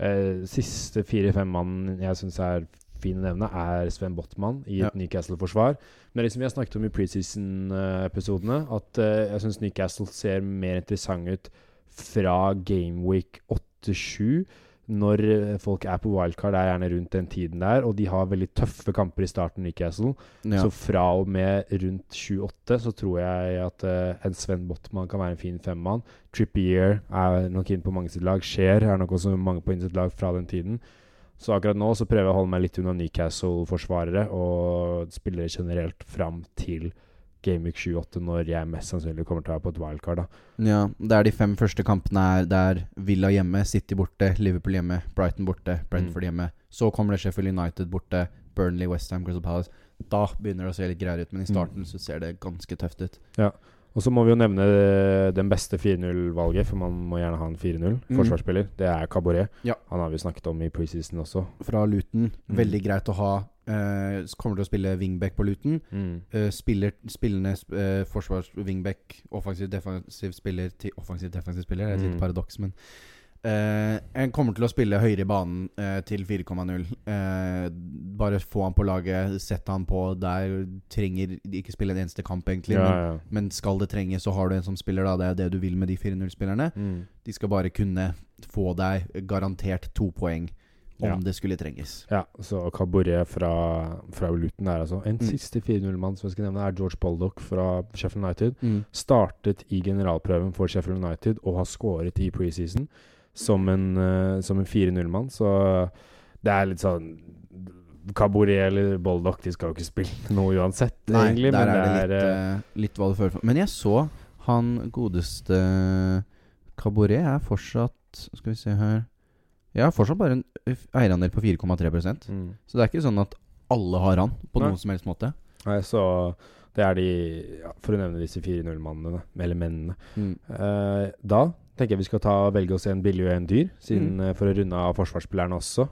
Eh, siste fire-fem mannen jeg syns er fin å nevne, er Sven Botman i et Ja. Newcastle-forsvar. Men det liksom vi har snakket om i preseason-episodene, at eh, jeg syns Newcastle ser mer interessant ut fra Gameweek 8-7. Når eh, folk er på wildcard, er gjerne rundt den tiden der. Og de har veldig tøffe kamper i starten, Newcastle. Ja. Så fra og med rundt 7-8 så tror jeg at uh, en Sven Botman kan være en fin femmann. Trippier er nok inn på mange sitt lag. Scheer er nok også mange på sitt lag fra den tiden. Så akkurat nå så prøver jeg å holde meg litt unna Newcastle-forsvarere og spillere generelt fram til Gameweek 28, når jeg mest sannsynlig kommer til å være på et wildcard. da Ja, det er de fem første kampene er der Villa hjemme, City borte, Liverpool hjemme, Brighton borte, Brentford Mm. hjemme. Så kommer det Sheffield United borte, Burnley, Westham, Crystal Palace. Da begynner det å se litt greiere ut, men i Mm. starten så ser det ganske tøft ut. Ja. Og så må vi jo nevne eh, den beste 4-0-valget, for man må gjerne ha en 4-0 Mm. Det er Cabaret. Ja. Han har vi snakket om i preseason også. Fra Luton, Mm. veldig greit å ha. Eh, kommer til å spille wingback på Luton. Eh, spiller, spillende uh, forsvars wingback, offensiv defensiv spiller til offensiv defensiv spiller. Det er et Mm. lite paradoks, men En kommer til å spille høyere i banen til 4,0. Eh, bare få han på laget, sett han på der. Trenger ikke spille en eneste kamp, egentlig. Ja, Men, ja. men skal det trenges, så har du en som spiller, da. Det er det du vil med de 4-0-spillerne. Mm. De skal bare kunne få deg garantert to poeng om Ja. det skulle trenges. Ja, så Caboret fra, fra Luton er altså En Mm. siste 4-0-mann som jeg skal nevne, er George Baldock fra Sheffield United. Startet i generalprøven for Sheffield United og har skåret i preseason som en, uh, som en 4-0-mann. Så det er litt sånn Caboret eller Baldock de skal jo ikke spille [laughs] noe uansett, Nei, egentlig. der Men er det er litt, eh, litt hva du føler for. Men jeg så han godeste Caboret er fortsatt Skal vi se her Ja, fortsatt bare en eierandel på 4,3 mm. Så det er ikke sånn at alle har han på Nei. noen som helst måte. Nei, så det er de ja, For å nevne disse 4-0-mannene, eller mennene. Eh, da tenker jeg vi skal ta velge oss en billig og en dyr, siden, Mm. eh, for å runde av forsvarsspillerne også.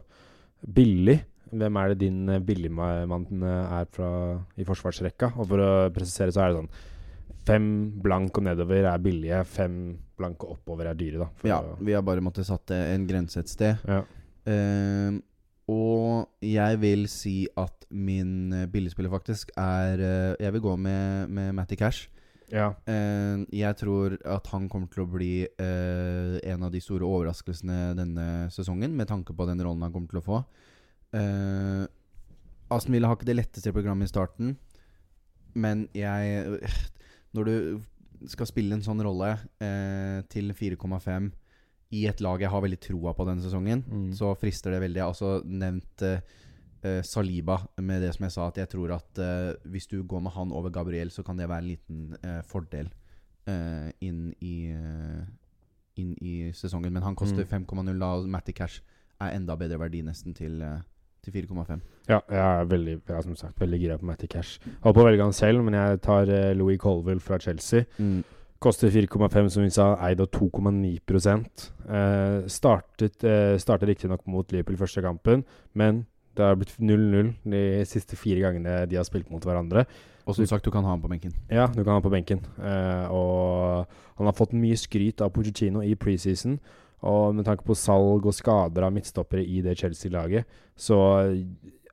Billig. Hvem er det din eh, billigmann eh, er fra i forsvarsrekka? Og for å presisere så er det sånn Fem blank og nedover er billige, fem blank og oppover er dyre, da. Ja, vi har bare måttet satt en grense et sted. ja. Uh, og jeg vil si at min eh, billigspiller faktisk er uh, Jeg vil gå med, med Matty Cash. ja. Uh, jeg tror at han kommer til å bli eh, en av de store overraskelsene denne sesongen, med tanke på den rollen han kommer til å få. Uh, Aston Villa har ikke det letteste programmet i starten, men jeg Når du skal spille en sånn rolle eh, til 4,5 i et lag jeg har veldig troa på denne sesongen, Mm. så frister det veldig. Altså nevnt eh, eh, Saliba med det som jeg sa, at jeg tror at eh, hvis du går med han over Gabriel, så kan det være en liten eh, fordel eh, inn, i, inn i sesongen. Men han koster Mm. 5,0 da, og Matty Cash er enda bedre verdi nesten til, eh, til 4,5. Ja, jeg er veldig, jeg er som sagt veldig gira på Matty Cash. Holdt på å velge han selv, men jeg tar eh, Louis Colville fra Chelsea. Koster 4,5, som vi sa, eid av 2,9 eh, Startet, eh, startet riktignok mot Liverpool første kampen, men det har blitt 0-0 de siste fire gangene de har spilt mot hverandre. Og som sagt, du kan ha han på benken. Ja, du kan ha på benken. Eh, og han har fått mye skryt av Pochettino i preseason. Og med tanke på salg og skader av midtstoppere i det Chelsea-laget, så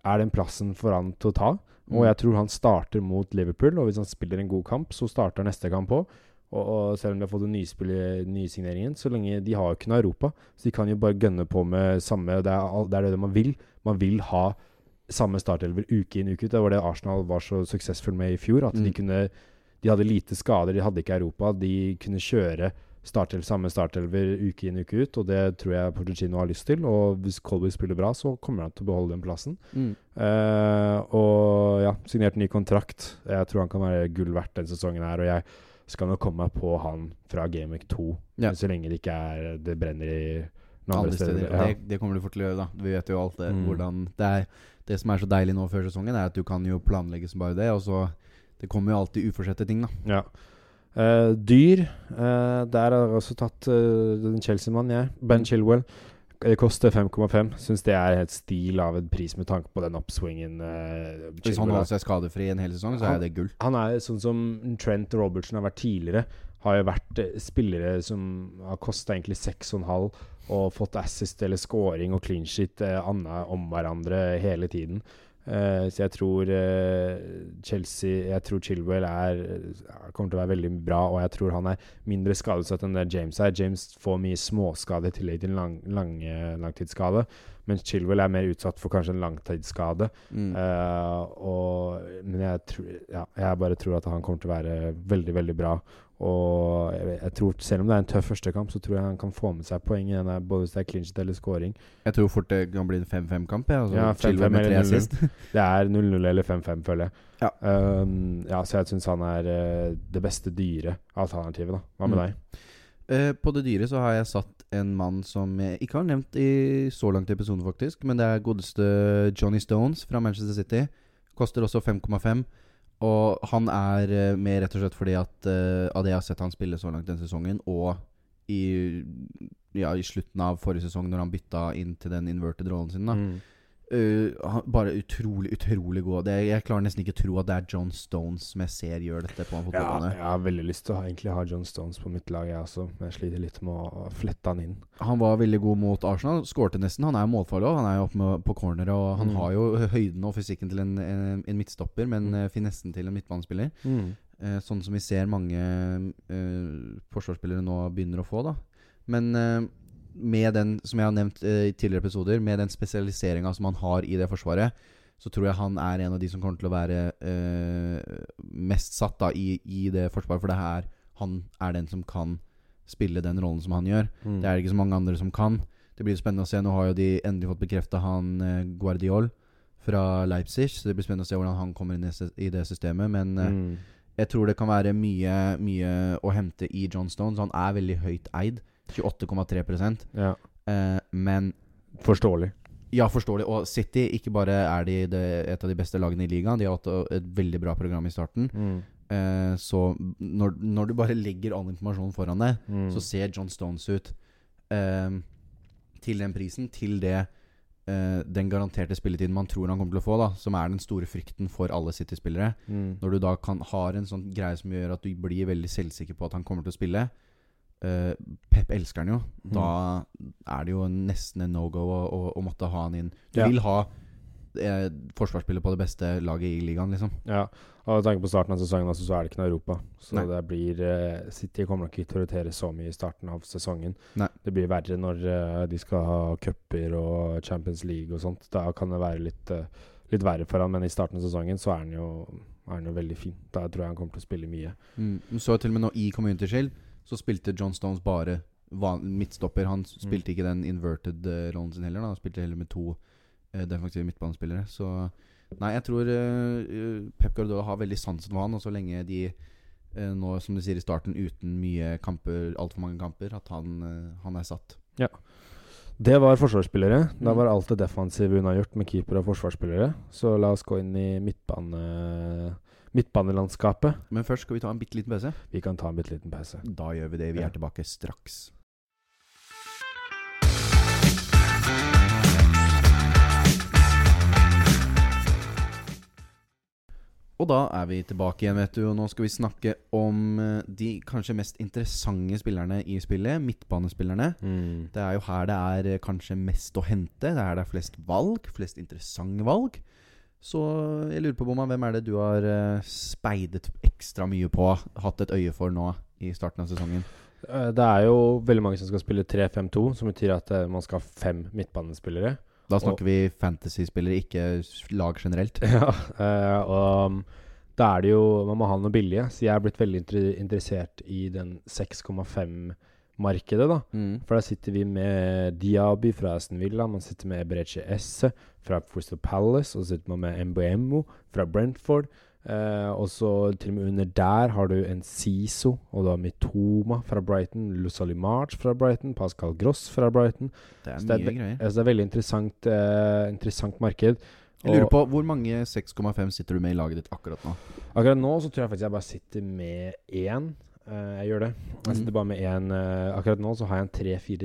er den plassen for han til å ta. Og jeg tror han starter mot Liverpool, og hvis han spiller en god kamp, så starter neste kamp òg. Og, og selv om de har fått en nyspill nysigneringen, så lenge de har jo ikke noe Europa, så de kan jo bare gønne på med samme Det er, det er det man vil. Man vil ha samme startelver uke inn uke ut. Det var det Arsenal var så suksessfull med i fjor. At de Mm. kunne De hadde lite skader, de hadde ikke Europa. De kunne kjøre startel, samme startelver uke inn uke ut, og det tror jeg Portugino har lyst til. Og hvis Colby spiller bra, så kommer han til å beholde den plassen. Mm. Uh, og ja, signert ny kontrakt. Jeg tror han kan være gull verdt den sesongen her. Og jeg skal nok komme meg på han fra Gameweek 2, Ja. så lenge det ikke er det brenner i noen Andre steder. Ja. Det, det kommer du fort til å gjøre, da. Vi vet jo alt det. Mm. Hvordan det er Det som er så deilig nå før sesongen, er at du kan jo planlegge som bare det. Og så Det kommer jo alltid uforsette ting, da. Ja. Eh, dyr. Uh, der har jeg også tatt uh, den Chelsea-mannen, jeg. Ben Mm. Chilwell. Det koster 5,5. Syns det er helt stil av en pris med tanke på den oppswingen. Uh, Hvis han holder seg skadefri en hel sesong, så Han- er det gull. Han er sånn som Trent Robertson har vært tidligere. Har jo vært spillere som har kosta egentlig 6,5 og fått assist eller scoring og clean shit eh, anna om hverandre hele tiden. Eh, så jeg tror eh, Chelsea Jeg tror Chilwell er, eh, kommer til å være veldig bra, og jeg tror han er mindre skadesatt enn det James er. James får mye småskade i tillegg til en lang, lange, langtidsskade, mens Chilwell er mer utsatt for kanskje en langtidsskade. Mm. Uh, og, men jeg, tr ja, jeg bare tror at han kommer til å være veldig, veldig bra. Og jeg, jeg tror, selv om det er en tøff førstekamp, så tror jeg han kan få med seg poeng Denne, både hvis det er clinch eller scoring. Jeg tror fort det kan bli en 5-5-kamp. Ja, altså, Ja, 5-5 med tre 0-0. [laughs] Det er 0-0 eller 5-5, føler jeg. Ja. Um, ja, så jeg syns han er uh, det beste dyre alternativet, da. Hva med Mm. deg? Uh, på det dyre så har jeg satt en mann som jeg ikke har nevnt i så langt i episoden, faktisk. Men det er godeste Johnny Stones fra Manchester City. Koster også 5,5. Og han er eh, med rett og slett fordi at uh, av det jeg har sett han spille så langt denne sesongen, og i, ja, i slutten av forrige sesong, når han bytta inn til den inverted rollen sin, da. Mm. Eh, han, bare utrolig, utrolig god. Det, jeg klarer nesten ikke å tro at det er John Stones som jeg ser gjør dette på en Ja, jeg har veldig lyst til å ha, egentlig ha John Stones på mitt lag, jeg også. Men jeg sliter litt med å flette han inn. Han var veldig god mot Arsenal. Skårte nesten. Han er jo målfarlig òg. Han er jo oppe med, på corner, og han Mm. har jo høyden og fysikken til en, en, en midtstopper, men Mm. mm. finessen til en midtbanespiller. Eh, sånn som vi ser mange uh, forsvarsspillere nå begynner å få, da. Men eh, med den, som jeg har nevnt eh, i tidligere episoder, med den spesialiseringa som han har i det forsvaret, så tror jeg han er en av de som kommer til å være eh, mest satt da i, i det forsvaret. For det her, han er den som kan spille den rollen som han gjør. Mm. Det er det ikke så mange andre som kan. Det blir spennende å se. Nå har jo de endelig fått bekrefta han eh, Guardiol fra Leipzig, så det blir spennende å se hvordan han kommer inn i i det systemet. Men eh, Mm. jeg tror det kan være mye, mye å hente i John Stones. Han er veldig høyt eid. 28,3 Ja. eh, Men Forståelig. ja, forståelig. Og City, ikke bare er de det, et av de beste lagene i ligaen, de har hatt et veldig bra program i starten. Mm. Eh, så når, når du bare legger all informasjonen foran deg, Mm. så ser John Stones ut eh, til den prisen, til det eh, den garanterte spilletiden man tror han kommer til å få, da som er den store frykten for alle City-spillere. Mm. Når du da kan har en sånn greie som gjør at du blir veldig selvsikker på at han kommer til å spille eh, Pep elsker han jo. Mm. Da er det jo nesten en no-go å, å, å måtte ha han inn. Du Ja. vil ha eh, forsvarsspiller på det beste laget i ligaen, liksom. Ja, og med tanke på starten av sesongen også, så er det ikke noe Europa. Så Nei. det blir eh, City kommer nok ikke til å rotere så mye i starten av sesongen. Nei. Det blir verre når eh, de skal ha cuper og Champions League og sånt. Da kan det være litt, eh, litt verre for han, men i starten av sesongen så er han jo, er han jo veldig fin. Da tror jeg han kommer til å spille mye. Mm. Så til og med nå i Community Shield så spilte John Stones bare midtstopper. Han spilte ikke den inverted uh, rollen sin heller. Da. Han spilte heller med to uh, defensive midtbanespillere. Så nei, jeg tror uh, Pep Guardiola har veldig sansen for han. Og så lenge de uh, nå, som du sier i starten, uten mye kamper, altfor mange kamper, at han, han er satt. Ja. Det var forsvarsspillere. Da Mm. var alt det defensive unnagjort med keeper og forsvarsspillere. Så la oss gå inn i midtbane, midtbanelandskapet. Men først skal vi ta en bitte liten pause. Vi kan ta en bitte liten pause. Da gjør vi det. Vi er tilbake straks. Og da er vi tilbake igjen, vet du. Og nå skal vi snakke om eh, de kanskje mest interessante spillerne i spillet. Midtbanespillerne. Mm. Det er jo her det er eh, kanskje mest å hente. Det er der flest valg. Flest interessante valg. Så jeg lurer på, Bomma, hvem er det du har eh, speidet ekstra mye på? Hatt et øye for nå i starten av sesongen? Eh, Det er jo veldig mange som skal spille 3-5-2, som betyr at eh, man skal ha fem midtbanespillere. Da snakker vi fantasy-spillere, ikke lag generelt. [laughs] Ja, og um, da er det jo Man må ha noe billige. Så jeg er blitt veldig interessert i den 6,5-markedet, da. Mm. For da sitter vi med Diaby fra Aston Villa, man sitter med Ebreche Esse fra Crystal Palace, og så sitter man med Mbuemo fra Brentford. Eh, og så til og med under der har du en Siso, og du har Mitoma fra Brighton, Lusali March fra Brighton, Pascal Gross fra Brighton. Det er Så det er mye ve- greier. Altså, det er veldig interessant, eh, interessant marked. Jeg lurer på, Hvor mange 6,5 sitter du med i laget ditt akkurat nå? akkurat nå så tror jeg faktisk jeg bare sitter med én. Uh, jeg gjør det. Jeg Mhm. sitter bare med én uh, Akkurat nå så har jeg en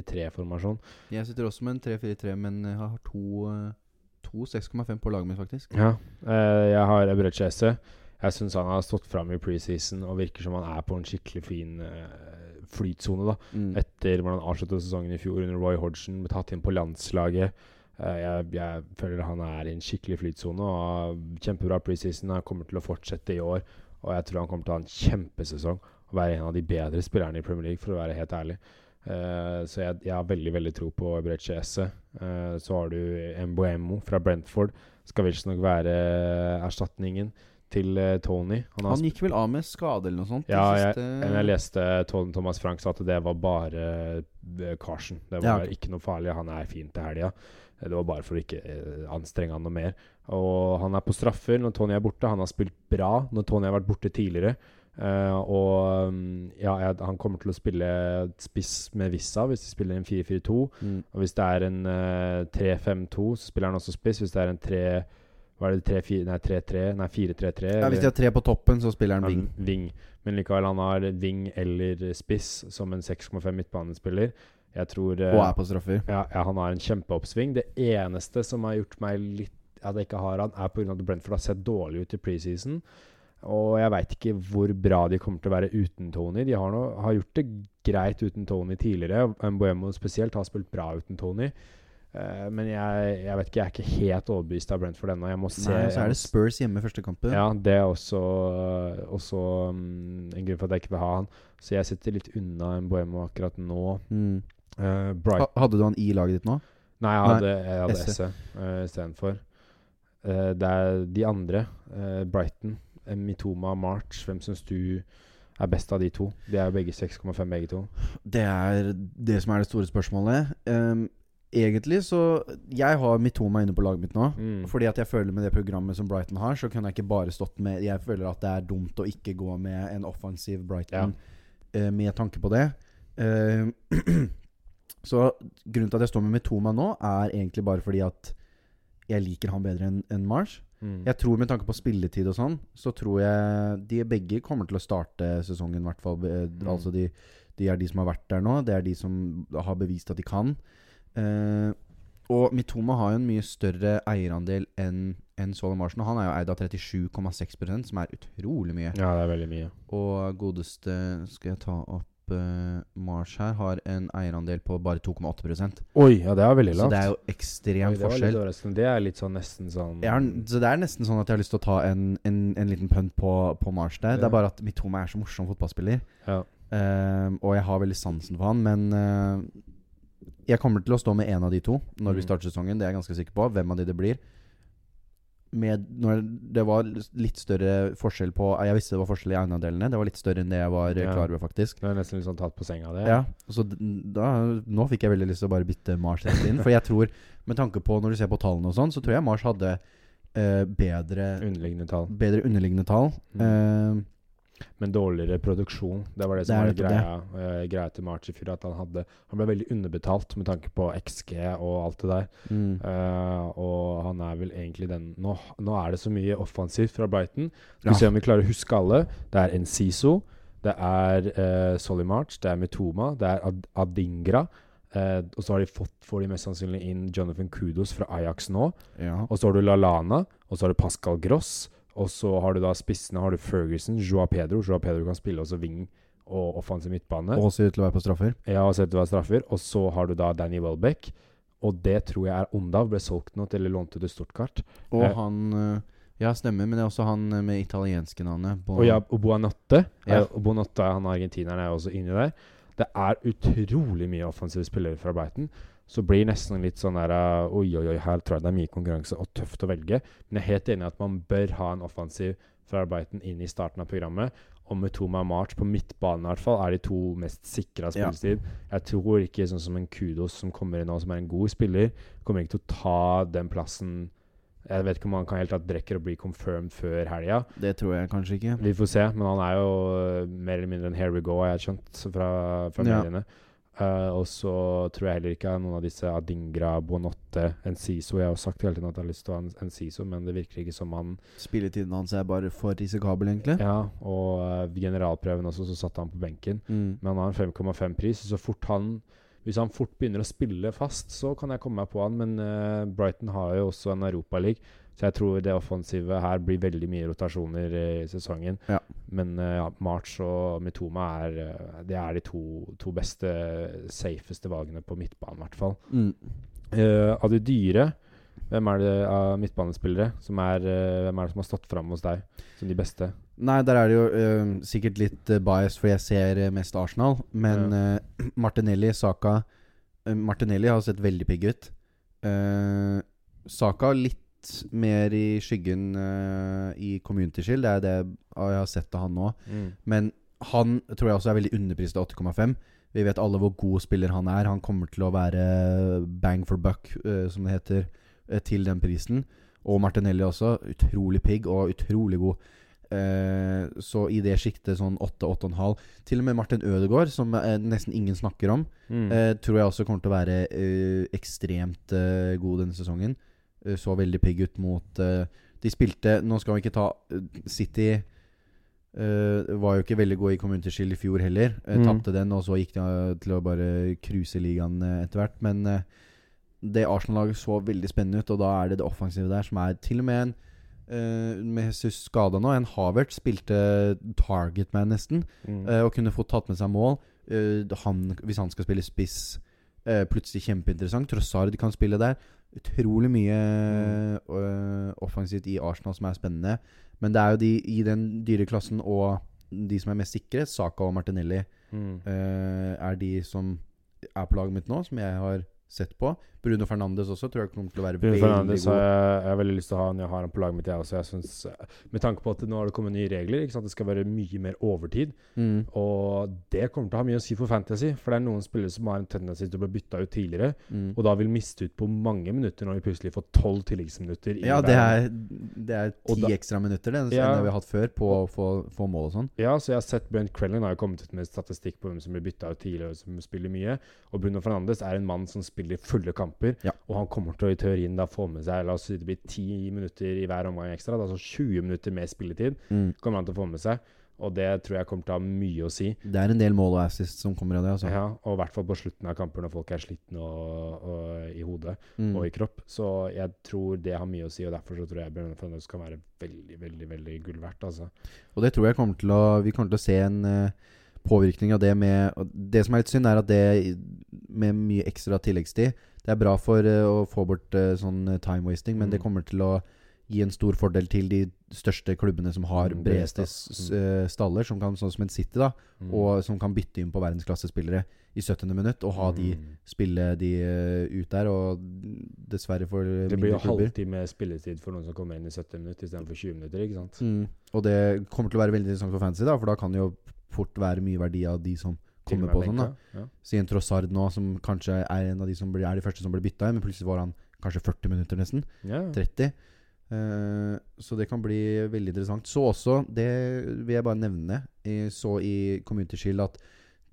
3-4-3-formasjon. Jeg sitter også med en 3-4-3, men jeg har to, eh, to 6,5 på laget mitt, faktisk. Ja. eh, jeg har Ebreche Esse. Jeg syns han har stått fram i preseason og virker som han er på en skikkelig fin eh, flytsone. da Mm. Etter hvordan han avsluttet sesongen i fjor under Roy Hodgson, ble tatt inn på landslaget. Eh, jeg, jeg føler han er i en skikkelig flytsone og kjempebra preseason. Han kommer til å fortsette i år, og jeg tror han kommer til å ha en kjempesesong og være en av de bedre spillerne i Premier League, for å være helt ærlig. Eh, så jeg, jeg har veldig veldig tro på Ebreche Esse. Eh, så har du Mboemo fra Brentford. Skal visstnok være erstatningen til uh, Tony. Han Han gikk vel av med skade eller noe sånt? Ja, de jeg- jeg leste Tony Thomas Frank sa at det var bare Carson. Det Ja, var ikke noe farlig. Han er fin til helga. Det var bare for å ikke anstrenge han noe mer. Og han er på straffer når Tony er borte. Han har spilt bra når Tony har vært borte tidligere. Eh, og mm, ja, jeg, han kommer til å spille spiss med Vissa hvis de spiller en 4-4-2. mm. Og hvis det er en uh, 3-5-2, så spiller han også spiss. Hvis det er en 3 Hva er det 3-4 Nei, 3-3 Nei, 4-3-3. ja, Hvis de har tre på toppen, så spiller han wing. Wing. Men likevel, han har wing eller spiss som en 6,5 midtbanespiller. Jeg tror uh, Og er på straffer. ja, ja, han har en kjempeoppsving. Det eneste som har gjort meg litt at jeg ikke har han, er pga. at Brentford har sett dårlig ut i preseason. Og jeg veit ikke hvor bra de kommer til å være uten Tony. De har, nå, har gjort det greit uten Tony tidligere. Mbuemo spesielt har spilt bra uten Tony. Uh, men jeg, jeg vet ikke, jeg er ikke helt overbevist av Brentford ennå. Jeg må se Nei, så er det Spurs hjemme første kampen. ja, det er også, også um, en grunn for at jeg ikke vil ha han. Så jeg sitter litt unna Mbuemo akkurat nå. Mm. Uh, Ha- Hadde du han i laget ditt nå? Nei, jeg hadde, jeg hadde Esse. Uh, istedenfor. Uh, det er de andre, Brighton, Mitoma March. Hvem syns du er best av de to? De er jo begge 6,5 begge to. Det er det som er det store spørsmålet. Um, egentlig så Jeg har Mitoma inne på laget mitt nå. Mm. Fordi at jeg føler med det programmet som Brighton har, så kunne jeg ikke bare stått med Jeg føler at det er dumt å ikke gå med en offensiv Brighton eh, med tanke på det. Uh, [clears throat] så grunnen til at jeg står med Mitoma nå, er egentlig bare fordi at jeg liker han bedre enn enn Marsh. Mm. Jeg tror med tanke på spilletid og sånn, så tror jeg de begge kommer til å starte sesongen, i hvert fall. Eh, Mm. Altså de, de er de som har vært der nå. Det er de som har bevist at de kan. Eh, og Mitoma har jo en mye større eierandel enn enn Solomon Marsen. Og han er jo eid av 37,6% som er utrolig mye. Ja, det er veldig mye. Og godeste Skal jeg ta opp uh, Mars her, har en eierandel på bare 2,8% Oi, ja, det er veldig Så det er jo Oi, ekstrem det forskjell. Det er litt sånn nesten sånn har, så det er nesten sånn at jeg har lyst til å ta en, en, en liten punt på, på Mars der. Det er bare at Mitoma er så morsom fotballspiller. Ja. Uh, og jeg har veldig sansen for han, men uh, jeg kommer til å stå med én av de to når vi Mm. starter sesongen. Det er jeg ganske sikker på. Hvem av de det blir. Med når det var litt større forskjell på Jeg visste det var forskjell i egendelene. Det var litt større enn det jeg var eh, Ja. klar over, faktisk. Du er nesten litt sånn tatt på senga det. Ja, så da, Nå fikk jeg veldig lyst til å bare bytte Mars rett inn. For jeg tror, med tanke på når du ser på tallene og sånn, så tror jeg Mars hadde eh, bedre, Underliggende tall. bedre underliggende tall. Mm. Eh, Men dårligere produksjon. Det var det som det var greia, uh, greia til March i fjor. At han hadde Han ble veldig underbetalt med tanke på XG og alt det der. mm. Uh, og han er vel egentlig den Nå, nå er det så mye offensivt fra Brighton. Skal Ja. vi se om vi klarer å huske alle. Det er Enciso. Det er uh, Solly March. Det er Metoma. Det er Ad Adingra. Uh, og så har de fått får de mest sannsynlig inn Jonathan Kudos fra Ajax nå. Ja. Og så har du Lalana. Og så har du Pascal Gross. Og så har du da spissene har du Ferguson, Joa Pedro. Joa Pedro kan spille også wing og offensiv midtbane. Og ser ut til å være på straffer. Ja, og ser ut til å være straffer. Og så har du da Danny Welbeck. Og det tror jeg er Ondav. Ble solgt nå til eller lånt ut til Stuttgart. Og Eh. han eh, Ja, stemmer, men det er også han eh, med italienske navnet. Bo- Og, ja, og Buanotte. Ja. Eh, og Buanotte, han argentineren, er også inni der. Det er utrolig mye offensive spillere fra Brighton. Så blir det nesten litt sånn der uh, Oi, oi, oi, her tror jeg det er mye konkurranse og tøft å velge. Men jeg er helt enig i at man bør ha en offensiv fra Brighton inn i starten av programmet. Og med Toma March på midtbanen i hvert fall er de to mest sikra Ja. spillestid. Jeg tror ikke sånn som en Kudos som kommer inn nå, som er en god spiller, kommer ikke til å ta den plassen Jeg vet ikke om han kan helt tatt rekker å bli confirmed før helga. Det tror jeg kanskje ikke. Vi får se, men han er jo uh, mer eller mindre en here we go, har jeg skjønt fra, fra Ja. Uh, og så tror jeg heller ikke noen av disse Adingra, Buonotte, Enciso Jeg har jo sagt hele tiden at jeg har lyst til å ha en Enciso, men det virker ikke som han Spilletiden hans er bare for risikabel, egentlig. Ja, og uh, generalprøven også, så satte han på benken. Mm. Men han har en 5,5 pris, så fort han hvis han fort begynner å spille fast, så kan jeg komme meg på han. Men uh, Brighton har jo også en Europaliga, så jeg tror det offensive her blir veldig mye rotasjoner i sesongen. Ja. Men uh, ja, March og Mitoma er, uh, det er de to, to beste, safeste valgene på midtbanen, i hvert fall. Mm. Uh, av de dyre, hvem er det av midtbanespillere som er, Hvem er det som har stått fram hos deg som de beste? Nei, der er det jo uh, sikkert litt uh, bias, for jeg ser eh, mest Arsenal. Men uh, [clears throat] Martinelli, Saka eh, Martinelli har sett veldig pigg ut. Eh, Saka litt mer i skyggen uh, i Community Shield. Det er det jeg har sett av han nå. Men han tror jeg også er veldig underprist av 8,5. Vi vet alle hvor god spiller han er. Han kommer til å være bang for buck, uh, som det heter, uh, til den prisen. Og Martinelli også. Utrolig pigg og utrolig god. Uh, så i det sjiktet sånn 8-8,5 Til og med Martin Ødegaard, som nesten ingen snakker om, Mm. tror jeg også kommer til å være ekstremt god denne sesongen. Eh, så veldig pigg ut mot eh, De spilte Nå skal vi ikke ta eh, City var jo ikke veldig gode i Community Shield i fjor heller. Uh, Mm. Tapte den, og så gikk de til å bare cruise ligaen etter hvert. Men det Arsenal-laget så veldig spennende ut, og da er det det offensive der som er til og med en Uh, med Jesus skada nå. En Havert spilte target man, nesten, Mm. Uh, og kunne fått tatt med seg mål. Uh, han, hvis han skal spille spiss, eh, plutselig kjempeinteressant. Trossard kan spille der. Utrolig mye uh, offensivt i Arsenal som er spennende. Men det er jo de i den dyre klassen og de som er mest sikre, Saka og Martinelli, Mm. uh, er de som er på laget mitt nå, som jeg har sett på. Bruno Fernandes også tror jeg kommer til å være Bruno veldig Fernandes god. jeg, jeg har veldig lyst til å ha han. Jeg har han på laget mitt, jeg også. Jeg synes, eh, med tanke på at nå har det kommet nye regler. Det skal være mye mer overtid. Mm. Og det kommer til å ha mye å si for Fantasy. For det er noen spillere som har en tendensi til å bli bytta ut tidligere, Mm. og da vil miste ut på mange minutter når vi plutselig får tolv tilleggsminutter. Ja, det er, det er ti da- ekstra minutter det, Ja. det vi har hatt før, på å få, få mål og sånn. Ja, så jeg har sett Brent Crellin har jo kommet ut med statistikk på hvem som blir bytta ut tidligere, og som spiller mye. Og Bruno Fernandes er en mann som spiller fulle kamper, Ja. og han kommer til å i teorien da få med seg La oss si det blir ti minutter i hver omgang ekstra, da, altså 20 minutter med spilletid Mm. kommer han til å få med seg. Og det tror jeg kommer til å ha mye å si. Det er en del mål og assist som kommer av det, altså. Ja, og i hvert fall på slutten av kamper når folk er slitne og, og, i hodet Mm. og i kropp. Så jeg tror det har mye å si, og derfor så tror jeg Bjørn Fernandes kan være veldig, veldig veldig gull verdt. Altså. Og det tror jeg kommer til å Vi kommer til å se en eh, påvirkning av det med Det som er litt synd, er at det med mye ekstra tilleggstid Det er bra for eh, å få bort eh, sånn eh, time wasting, men Mm. det kommer til å gi en stor fordel til de største klubbene som har Mm, bredeste eh, staller, som kan, sånn som en City, da, Mm. og som kan bytte inn på verdensklassespillere i 70. minutt, og ha de Mm. spille de ut der. Og dessverre for Det blir jo halvtime spilletid for noen som kommer inn i 70 minutter istedenfor 20 minutter, ikke sant? Mm. Og det kommer til å være veldig interessant for fantasy, da, for da kan jo fort være mye verdi av de som kommer på sånn. da Ja. Si en Trossard nå, som kanskje er en av de som blir, er de første som blir bytta inn, men plutselig var han kanskje 40 minutter nesten. Ja. 30. Uh, så det kan bli veldig interessant. Så også, det vil jeg bare nevne, jeg så i Community Shield at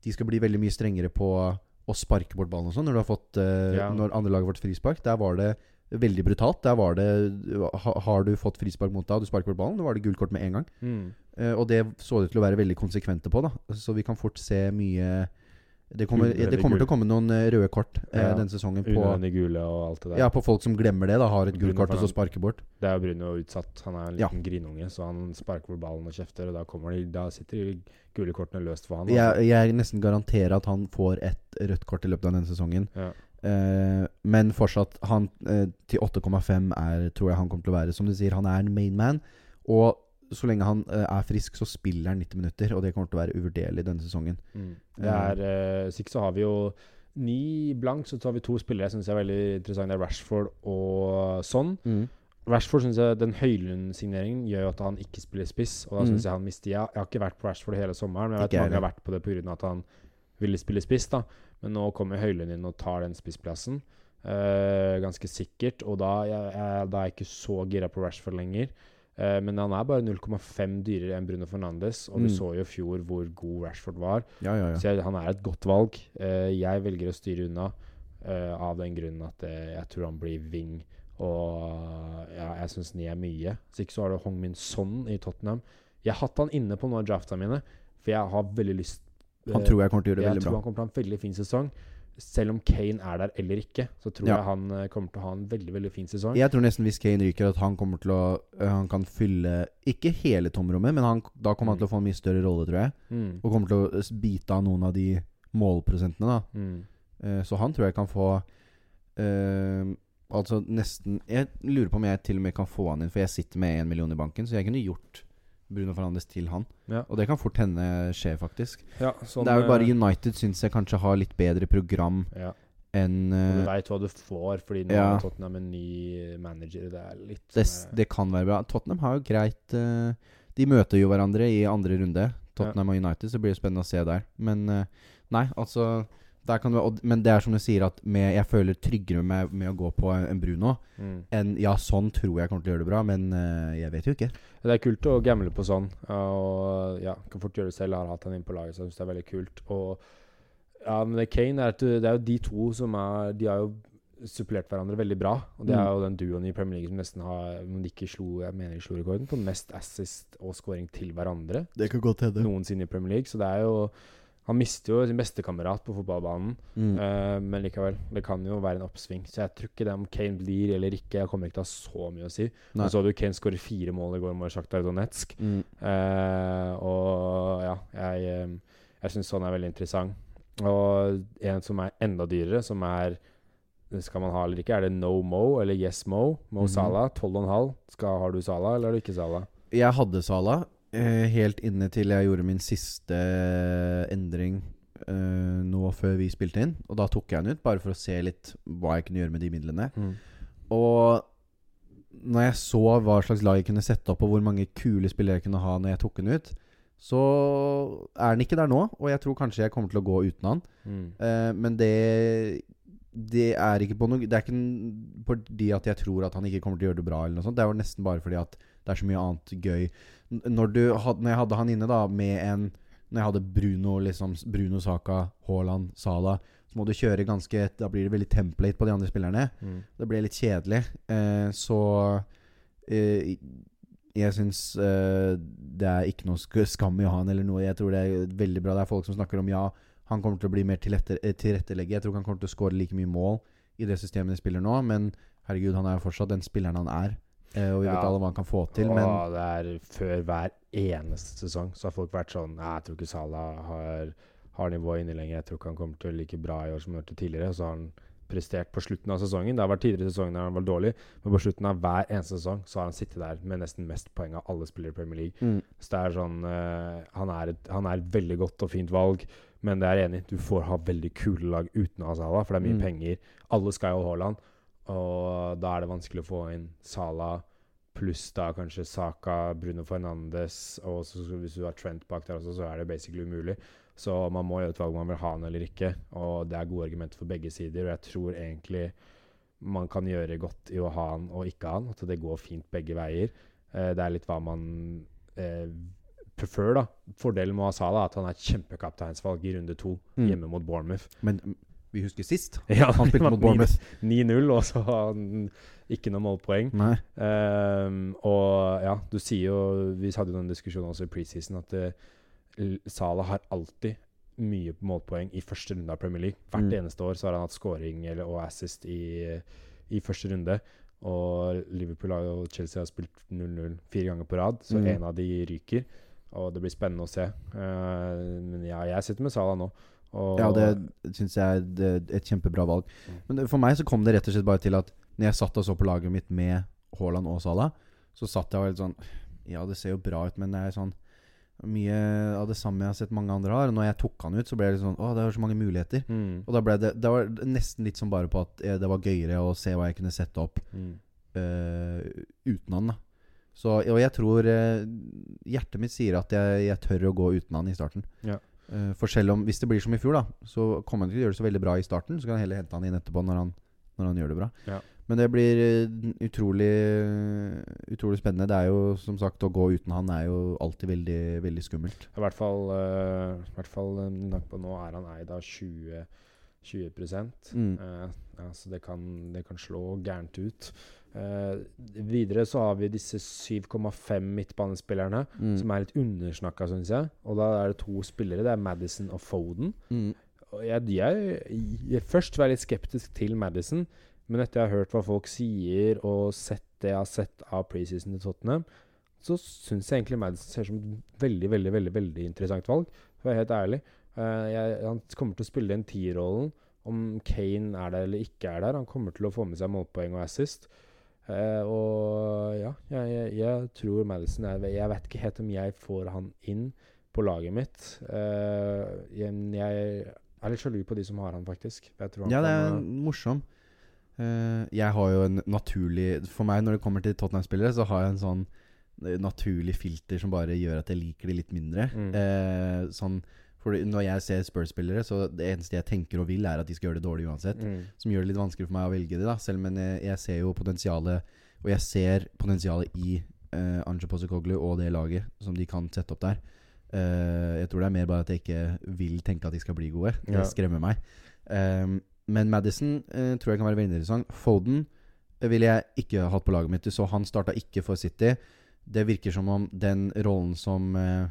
de skal bli veldig mye strengere på å sparke bort ballen og sånn. Når, du har fått, uh, Ja. når andre laget har fått frispark, der var det veldig brutalt. Der var det ha, Har du fått frispark mot deg, og du sparker bort ballen, da var det gult kort med en gang. Mm. Eh, og det så det til å være veldig konsekvente på, da. Så vi kan fort se mye Det kommer, det kommer til å komme noen eh, røde kort eh, Ja. denne sesongen på, gule og alt det der. ja, på folk som glemmer det. da Har et gult kort og så sparker bort. Det er jo Bruno utsatt. Han er en Ja. liten grinunge, så han sparker bort ballen og kjefter, og da, de, da sitter de gule kortene løst for han. Jeg, jeg nesten garanterer at han får et rødt kort i løpet av denne sesongen. Ja. Eh, men fortsatt, han eh, til 8,5 er tror jeg han kommer til å være. Som du sier, han er en main man. Og så lenge han uh, er frisk, så spiller han 90 minutter. Og det kommer til å være uvurderlig denne sesongen. Mm. Det er uh, Sikkert så har vi jo ni blank, så tar vi to spillere jeg syns er veldig interessante. Det er Rashford og Son. Rashford synes jeg Den Høylund-signeringen gjør jo at han ikke spiller spiss. Og da Mm. synes jeg han mister Jeg, jeg har ikke vært på Rashford hele sommeren, men jeg vet Ikke mange har vært på det pga. at han ville spille spiss. da Men nå kommer Høylund inn og tar den spissplassen. Uh, ganske sikkert. Og da, jeg, jeg, da er jeg ikke så gira på Rashford lenger. Eh, men han er bare 0,5 dyrere enn Bruno Fernandes, og vi Mm. så jo i fjor hvor god Rashford var. Ja, ja, ja. Så jeg, han er et godt valg. Eh, jeg velger å styre unna eh, av den grunnen at jeg tror han blir wing. Og ja, jeg syns ni er mye. Så ikke så har du Hong Min Son i Tottenham. Jeg har hatt han inne på noen av draftene mine, for jeg har veldig lyst Han tror jeg kommer til å gjøre det veldig bra. Jeg tror han kommer til å ha en veldig fin sesong. Selv om Kane er der eller ikke, så tror Ja. jeg han eh, kommer til å ha en veldig veldig fin sesong. Jeg tror nesten hvis Kane ryker, at han kommer til å øh, Han kan fylle Ikke hele tomrommet, men han, da kommer han til å få en mye større rolle, tror jeg. Mm. Og kommer til å bite av noen av de målprosentene, da. Mm. Uh, så han tror jeg kan få uh, Altså nesten Jeg lurer på om jeg til og med kan få han inn, for jeg sitter med én million i banken, så jeg kunne gjort Bruno Fernandes til han. Ja. Og det kan fort hende skje, faktisk. Ja, sånn, det er jo bare eh, United syns jeg kanskje har litt bedre program ja. enn uh, du eh, veit hva du får, fordi nå har Tottenham en ny manager. Det er litt det, sånn, eh, det kan være bra. Tottenham har jo greit uh, De møter jo hverandre i andre runde. Tottenham og United, så blir det spennende å se der. Men uh, nei, altså der kan det, og, Men det er som du sier, at med, jeg føler tryggere med, med å gå på en Bruno mm. enn Ja, sånn tror jeg kommer til å gjøre det bra, men uh, jeg vet jo ikke. Det er kult å gamble på sånn. Og ja, kan fort gjøre det selv. Jeg har hatt han inn på laget, så jeg syns det er veldig kult. Og ja, men det Kane er, at det er jo de to som er De har jo supplert hverandre veldig bra. Og det Mm. er jo den duoen i Premier League som nesten har Om de ikke slo Jeg mener de slo rekorden på mest assist og scoring til hverandre Det kan godt hende. noensinne i Premier League. Så det er jo Han mister jo sin bestekamerat på fotballbanen. Mm. uh, men likevel, det kan jo være en oppsving. Så jeg tror ikke det om Kane blir eller ikke, jeg kommer ikke til å ha så mye å si. Nei. Og så hadde jo Kane skåret fire mål i går mot Sjaktar Donetsk. Mm. Uh, og ja, jeg, eh, jeg syns sånn er veldig interessant. Og en som er enda dyrere, som er Skal man ha eller ikke? Er det No Mo eller Yes Mo? Mo Mhm. Salah, 12,5. Skal, har du Salah, eller har du ikke Salah? Jeg hadde Sala eh, helt inne til jeg gjorde min siste eh, endring uh, nå før vi spilte inn. Og da tok jeg den ut, bare for å se litt hva jeg kunne gjøre med de midlene. Og når jeg så hva slags lag jeg kunne sette opp, og hvor mange kule spillere jeg kunne ha når jeg tok den ut, så er den ikke der nå. Og jeg tror kanskje jeg kommer til å gå uten han. Mm. Uh, men det Det er ikke på noe Det er ikke fordi at jeg tror at han ikke kommer til å gjøre det bra, eller noe sånt. Det jo nesten bare fordi at det er så mye annet gøy. Når, du, når jeg hadde han inne da med en Når jeg hadde Bruno, liksom Bruno Saka, Haaland, Sala så må du kjøre ganske Da blir det veldig template på de andre spillerne. Mm. Det blir litt kjedelig. Eh, så eh, jeg syns eh, det er ikke noe skam i å ha han eller noe. Jeg tror det er veldig bra. Det er folk som snakker om ja, han kommer til å bli mer eh, tilrettelegge. Jeg tror ikke han kommer til å skåre like mye mål i det systemet de spiller nå, men herregud, han er jo fortsatt den spilleren han er. Eh, og vi vet Ja. alle hva han kan få til, men det er før hver eneste sesong så har folk vært sånn Jeg tror ikke Salah har, har nivået inne lenger. Jeg tror ikke han kommer til å like bra i år som han gjorde tidligere. Så har han prestert på slutten av sesongen. Det har vært tidligere i sesongen der han var dårlig, men på slutten av hver eneste sesong så har han sittet der med nesten mest poeng av alle spillere i Premier League. Mm. Så det er sånn uh, han, er et, han er et veldig godt og fint valg, men det er enig. Du får ha veldig kule lag uten Salah, for det er mye Mm. penger. Alle skal jo ha Haaland, og da er det vanskelig å få inn Sala pluss da kanskje Saka, Bruno Fernandes, og så, så hvis du har Trent bak der også, så er det basically umulig. Så man må gjøre et valg om man vil ha han eller ikke, og det er gode argumenter for begge sider. Og jeg tror egentlig man kan gjøre godt i å ha han og ikke ha han, at det går fint begge veier. Eh, det er litt hva man eh, prefer, da. Fordelen med å ha Salah er at han er et kjempekapteinsvalg i runde to Mm. hjemme mot Bournemouth. Men vi husker sist. [laughs] Ja, Han spilte mot Bournemouth. 9-0, og så har han ikke noe målpoeng. Ehm, og ja, du sier jo Vi hadde jo den diskusjonen også i preseason at uh, Salah har alltid mye målpoeng i første runde av Premier League. Hvert Mm. eneste år så har han hatt scoring eller, og assist i, i første runde. Og Liverpool og Chelsea har spilt 0-0 fire ganger på rad, så Mm. en av de ryker. Og det blir spennende å se. Uh, men ja, jeg sitter med Salah nå. Og Ja, det syns jeg er et kjempebra valg. Mm. Men for meg så kom det rett og slett bare til at når jeg satt og så på laget mitt med Haaland og Salah, så satt jeg og var litt sånn Ja, det ser jo bra ut, men det er sånn mye av det samme jeg har sett mange andre har. Og når jeg tok han ut, så ble det litt sånn Å, det er så mange muligheter. mm, Og da ble det Det var nesten litt som bare på at eh, det var gøyere å se hva jeg kunne sette opp mm. uh, uten han, da. Så, og jeg tror uh, Hjertet mitt sier at jeg, jeg tør å gå uten han i starten. Ja. Eh, for selv om Hvis det blir som i fjor, da så kommer han ikke til å gjøre det så veldig bra i starten. Så kan han heller hente han inn etterpå når han, når han gjør det bra. Ja. Men det blir eh, utrolig Utrolig spennende. Det er jo som sagt Å gå uten han er jo alltid veldig, veldig skummelt. I hvert fall, uh, i hvert fall nå er han eid av 20, 20 Mm. uh, Så det kan, det kan slå gærent ut. Uh, videre så har vi disse 7,5 midtbanespillerne, Mm. som er litt undersnakka, syns jeg. Og da er det to spillere. Det er Madison og Foden. Mm. Og jeg, jeg, jeg først var jeg litt skeptisk til Madison, men etter jeg har hørt hva folk sier, og sett det jeg har sett av preseason til Tottenham, så syns jeg egentlig Madison ser som et veldig, veldig veldig, veldig interessant valg. For å være helt ærlig. Eh, jeg, han kommer til å spille den tierrollen. Om Kane er der eller ikke er der. Han kommer til å få med seg målpoeng og assist. Uh, og ja, jeg, jeg, jeg tror Madison er Jeg vet ikke helt om jeg får han inn på laget mitt. Uh, jeg, jeg er litt sjalu på de som har han, faktisk. Han Ja, det er morsom. Uh, jeg har jo en naturlig For meg, når det kommer til Tottenham-spillere, så har jeg en sånn naturlig filter som bare gjør at jeg liker de litt mindre. Mm. Sånn for Når jeg ser Spurs-spillere, så det eneste jeg tenker og vil, er at de skal gjøre det dårlig uansett. mm, Som gjør det litt vanskelig for meg å velge det, da. Selv om jeg, jeg ser jo potensialet Og jeg ser potensialet i uh, Anje Posekoglu og det laget som de kan sette opp der. Uh, jeg tror det er mer bare at jeg ikke vil tenke at de skal bli gode. Det Ja. skremmer meg. Um, men Madison uh, tror jeg kan være veldig interessant. Foden eh, ville jeg ikke hatt på laget mitt. Så han starta ikke for City. Det virker som om den rollen som eh,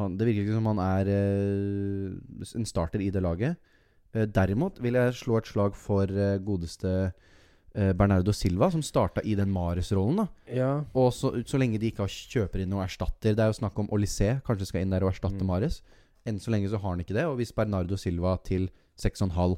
han, Det virker ikke som han er uh, en starter i det laget. Uh, derimot vil jeg slå et slag for uh, godeste Bernardo Silva, som starta i den Mares-rollen. ja. Og så, så lenge de ikke har kjøper inn noen erstatter Det er jo snakk om Olysée kanskje skal inn der og erstatte Mm. Mares. Enn så lenge så har han ikke det. Og hvis Bernardo Silva til 6,5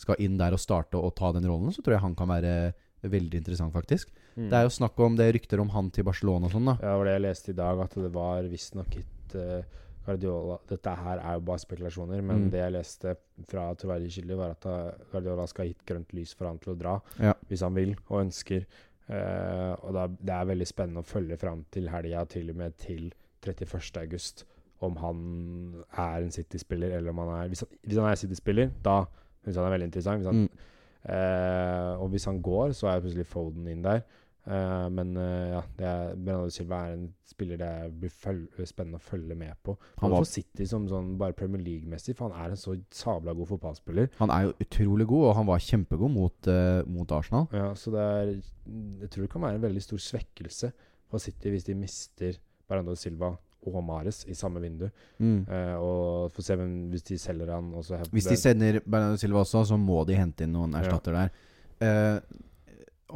skal inn der og starte og ta den rollen, så tror jeg han kan være veldig interessant, faktisk. Mm. Det er jo snakk om det er rykter om han til Barcelona og sånn, da. Ja, det var det jeg leste i dag, at det var visstnok uh, Guardiola Dette her er jo bare spekulasjoner, men Mm. det jeg leste fra troverdige kilder, var at uh, Guardiola skal ha gitt grønt lys for han til å dra, Ja. hvis han vil og ønsker. Uh, og da, det er veldig spennende å følge fram til helga, til og med til 31. august, om han er en City-spiller, eller om han er Hvis han, hvis han er City-spiller, da syns han er veldig interessant. Hvis han, Mm. uh, og hvis han går, så er plutselig Foden inn der. Eh, men uh, ja, det er, Bernardo Silva er en spiller det blir spennende å følge med på. Han var- for City som sånn bare Premier League-messig, for han er en så sabla god fotballspiller. Han er jo utrolig god, og han var kjempegod mot, uh, mot Arsenal. Ja, så det er Jeg tror det kan være en veldig stor svekkelse for City hvis de mister Bernardo Silva og Mares i samme vindu. Mm. Uh, og får se hvem hvis de selger han Hvis de sender Bernardo Silva også, så må de hente inn noen erstatter der. Eh,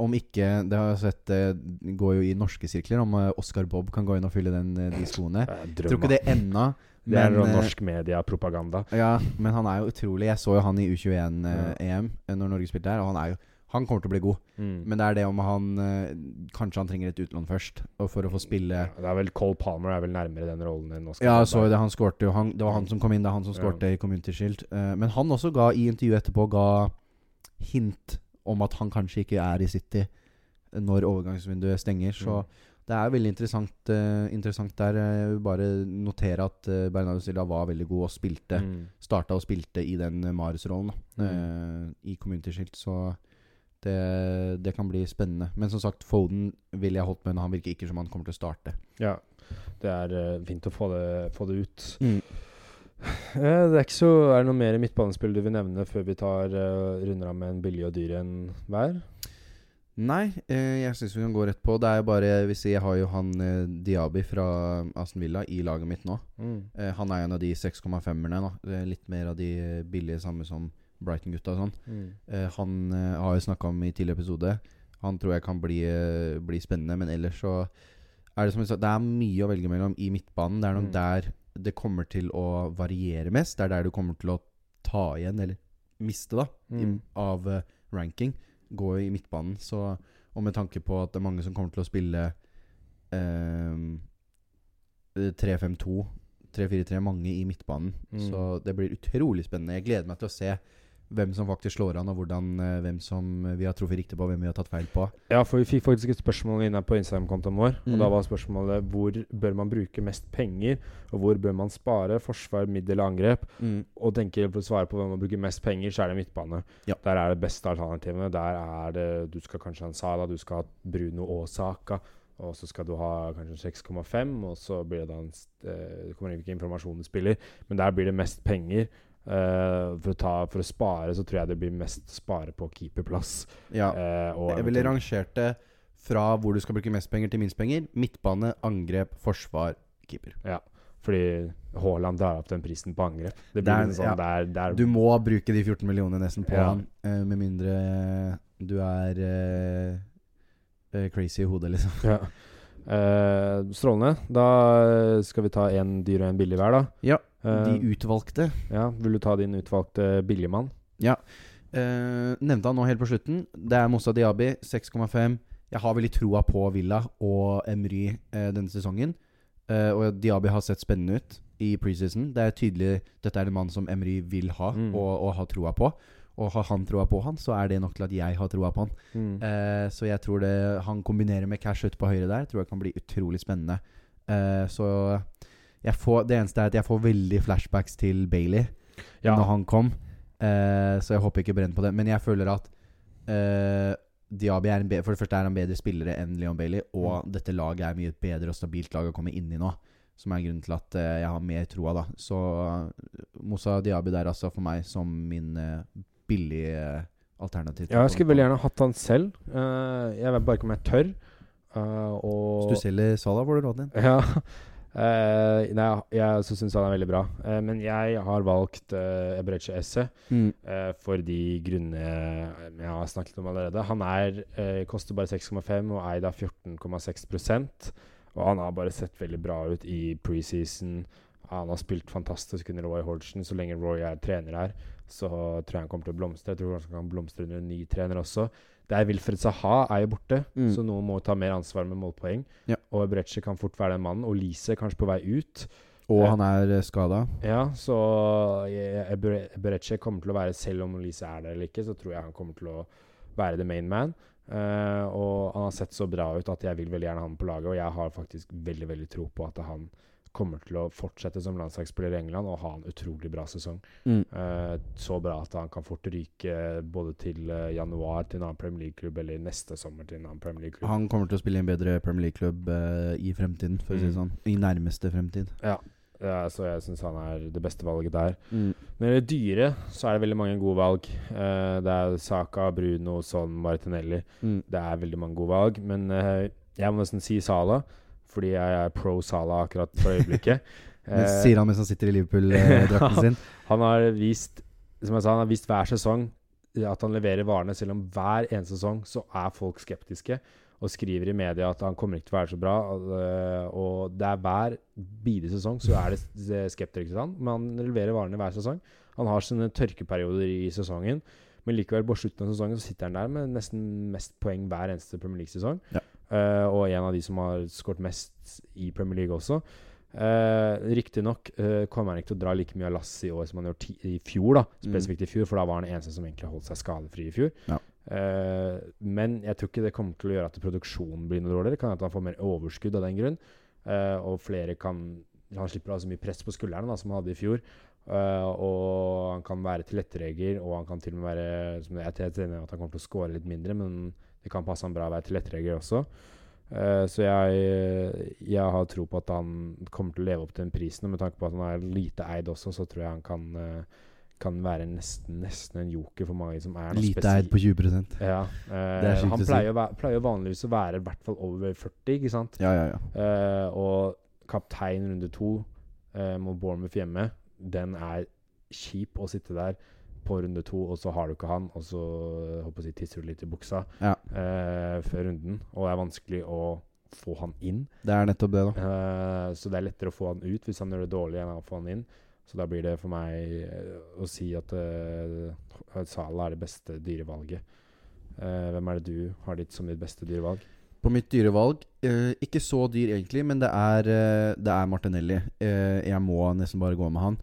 om ikke Det har jeg sett Det går jo i norske sirkler om eh, Oscar Bob kan gå inn og fylle den, eh, de skoene. Jeg tror ikke det ennå. Det er men, eh, norsk mediepropaganda. Ja, men han er jo utrolig. Jeg så jo han i U21-EM ja. når Norge spilte der, og han er jo Han kommer til å bli god. Mm. Men det er det om han eh, Kanskje han trenger et utlån først, for å få spille Ja, det er vel Cole Palmer er vel nærmere den rollen enn Oscar. Ja, så det. Han skårte jo. Han, det var han som kom inn. Det er han som Ja. skårte i Community Shield. Eh, men han også ga i intervjuet etterpå ga hint om at han kanskje ikke er i City når overgangsvinduet stenger. Så Mm. det er veldig interessant, uh, interessant der. Jeg vil bare notere at uh, Bernardo Silva var veldig god og spilte Mm. Starta og spilte i den Mares-rollen Mm. uh, i Community Shield. Så det, det kan bli spennende. Men som sagt, Foden ville jeg holdt med når han virker ikke som han kommer til å starte. Ja. Det er uh, fint å få det, få det ut. Mm. Eh, det er ikke så Er det noe mer midtbanespill du vil nevne før vi tar uh, runder av med en billig og dyr en hver? Nei, eh, jeg syns vi kan gå rett på. Det er bare Jeg vil si jeg har jo han eh, Diaby fra Aston Villa i laget mitt nå. Eh, han er en av de 6,5-erne. nå Det er Litt mer av de eh, billige, samme som Brighton-gutta og sånn. Mm. Eh, han har jeg snakka om i tidligere episode. Han tror jeg kan bli, bli spennende, men ellers så er det som jeg sa, det er mye å velge mellom i midtbanen. Det er nok Mm. der det kommer til å variere mest. Det er der du kommer til å ta igjen, eller miste, da, i, Mm. av uh, ranking. Gå i midtbanen. Så, og med tanke på at det er mange som kommer til å spille eh, 3-5-2, 3-4-3, mange i midtbanen. Mm. Så det blir utrolig spennende. Jeg gleder meg til å se hvem som faktisk slår an, og hvordan, eh, hvem som vi har truffet riktig på, hvem vi har tatt feil på. Ja, for vi fikk faktisk et spørsmål inne på Instagram-kontoen vår. Og Mm. da var spørsmålet hvor bør man bruke mest penger, og hvor bør man spare? Forsvar, middel og angrep. Og tenker for å svare på hvem man bruker mest penger, så er det midtbane. Ja. Der er det beste alternativene. Der er det Du skal kanskje ha en Sala, du skal ha Bruno og Saka. Og så skal du ha kanskje 6,5, og så blir det da en eh, Det kommer an på informasjon du spiller, men der blir det mest penger. Eh, for, å ta, for å spare så tror jeg det blir mest spare på keeperplass. Ja. Uh, Jeg ville rangert det fra hvor du skal bruke mest penger, til minst penger. Midtbane, angrep, forsvar, keeper. Fordi Haaland drar opp den prisen på angrep. Det blir Det er- en sånn ja. der, der Du må bruke de 14 millionene nesten på Ja. han, uh, med mindre du er crazy i hodet, liksom. ja. Strålende. Da skal vi ta en dyr og en billig hver, da. Ja, De utvalgte. ja, Vil du ta din utvalgte billigmann? Eh, nevnte han nå helt på slutten. Det er Moussa Diaby, 6,5. Jeg har veldig troa på Villa og Emry uh, denne sesongen. Uh, og Diaby har sett spennende ut i preseason. Det er tydelig dette er en mann som Emry vil ha Mm. og, og har troa på. Og har han troa på han, så er det nok til at jeg har troa på han. Mm. Eh, så jeg tror det han kombinerer med cash ut på høyre der, tror jeg kan bli utrolig spennende. Eh, så får, det eneste er at jeg får veldig flashbacks til Bailey Ja. når han kom. Uh, så jeg håper ikke brenner på det. Men jeg føler at uh, Diaby er en For det første er han bedre spillere enn Leon Bailey, og Mm. dette laget er mye et bedre og stabilt lag å komme inn i nå. Som er grunnen til at uh, jeg har mer troa, da. Så Moussa Diaby der, altså, for meg som min billige alternativ. Ja, jeg skulle veldig gjerne hatt han selv. Jeg vet bare ikke om jeg tør. Og Hvis du selger Salah, får du rådet din. Ja. Eh, nei, jeg så syns han er veldig bra. Uh, men jeg har valgt uh, Ebreche Esse eh, for de grunnene jeg har snakket om allerede. Han er, koster bare 6,5 og eid av 14,6% Og han har bare sett veldig bra ut i preseason. Han har spilt fantastisk under Roy Hodgson. Så lenge Roy er trener her, så tror jeg han kommer til å blomstre. Jeg tror han kan blomstre under en ny trener også. Der Wilfred Saha er jo borte, Mm. så noen må ta mer ansvar med målpoeng. Ja. Og Ebreche kan fort være den mannen. Og Lise er kanskje på vei ut. Og Eh, han er skada. Ja, så Ebereche kommer til å være Selv om Lise er der eller ikke, så tror jeg han kommer til å være the main man. Eh, og han har sett så bra ut at jeg vil veldig gjerne ha ham på laget. Og jeg har faktisk veldig veldig tro på at han kommer til å fortsette som landslagsspiller i England og ha en utrolig bra sesong. Mm. Uh, så bra at han kan fort ryke både til uh, januar til en annen Premier League-klubb eller neste sommer til en annen Premier League-klubb. Han kommer til å spille i en bedre Premier League-klubb uh, i fremtiden, for å si det Mm. sånn. I nærmeste fremtid. Ja, så jeg syns han er det beste valget der. Mm. Når det er dyre, så er det veldig mange gode valg. Uh, det er Saka, Bruno, Son, Martinelli. Mm. Det er veldig mange gode valg. Men uh, jeg må nesten si Sala, fordi jeg er pro Sala akkurat for øyeblikket. [laughs] Eh, sier han mens han sitter i Liverpool-drakten [laughs] sin. han har vist Som jeg sa, han har vist hver sesong at han leverer varene, selv om hver eneste sesong så er folk skeptiske og skriver i media at han kommer ikke til å være så bra. Og, og det er hver bidige sesong så er det skeptikere til han, men han leverer varene hver sesong. Han har sine tørkeperioder i sesongen, men likevel på slutten av sesongen så sitter han der med nesten mest poeng hver eneste Premier League-sesong. Ja. Eh, og en av de som har skåret mest i Premier League også. Uh, Riktignok uh, kommer han ikke til å dra like mye av lasset i år som han gjorde i fjor. da Spesifikt i fjor, for da var han eneste som egentlig holdt seg skadefri i fjor. Ja. Uh, men jeg tror ikke det kommer til å gjøre at produksjonen blir noe dårligere. Kan at han får mer overskudd av den grunn. Uh, og flere kan Han slipper å ha så mye press på skuldrene da, som han hadde i fjor. Uh, og han kan være tilrettelegger, og han kan til og med være som Jeg i at han kommer til å score litt mindre, men det kan passe han bra å være tilrettelegger også. Uh, så jeg, jeg har tro på at han kommer til å leve opp til den prisen. Og med tanke på at han er lite eid også, så tror jeg han kan, uh, kan være nesten, nesten en joker for mange som er noe Lite eid på 20% Ja, Uh, han pleier, å være, pleier vanligvis å være i hvert fall over 40, ikke sant? Ja, ja, ja. Og kaptein runde to mot Bournemouth hjemme, den er kjip å sitte der på runde to, og så har du ikke han, og så eh, håper jeg, tisser du litt i buksa Ja. eh, før runden. Og det er vanskelig å få han inn. Det er nettopp det, da. Eh, så det er lettere å få han ut hvis han gjør det dårlig, enn å få han inn. Så da blir det for meg eh, å si at uh, Sala er det beste dyrevalget. Uh, hvem er det du har ditt som ditt beste dyrevalg? På mitt dyrevalg uh, Ikke så dyr egentlig, men det er, uh, det er Martinelli. Eh, jeg må nesten bare gå med han.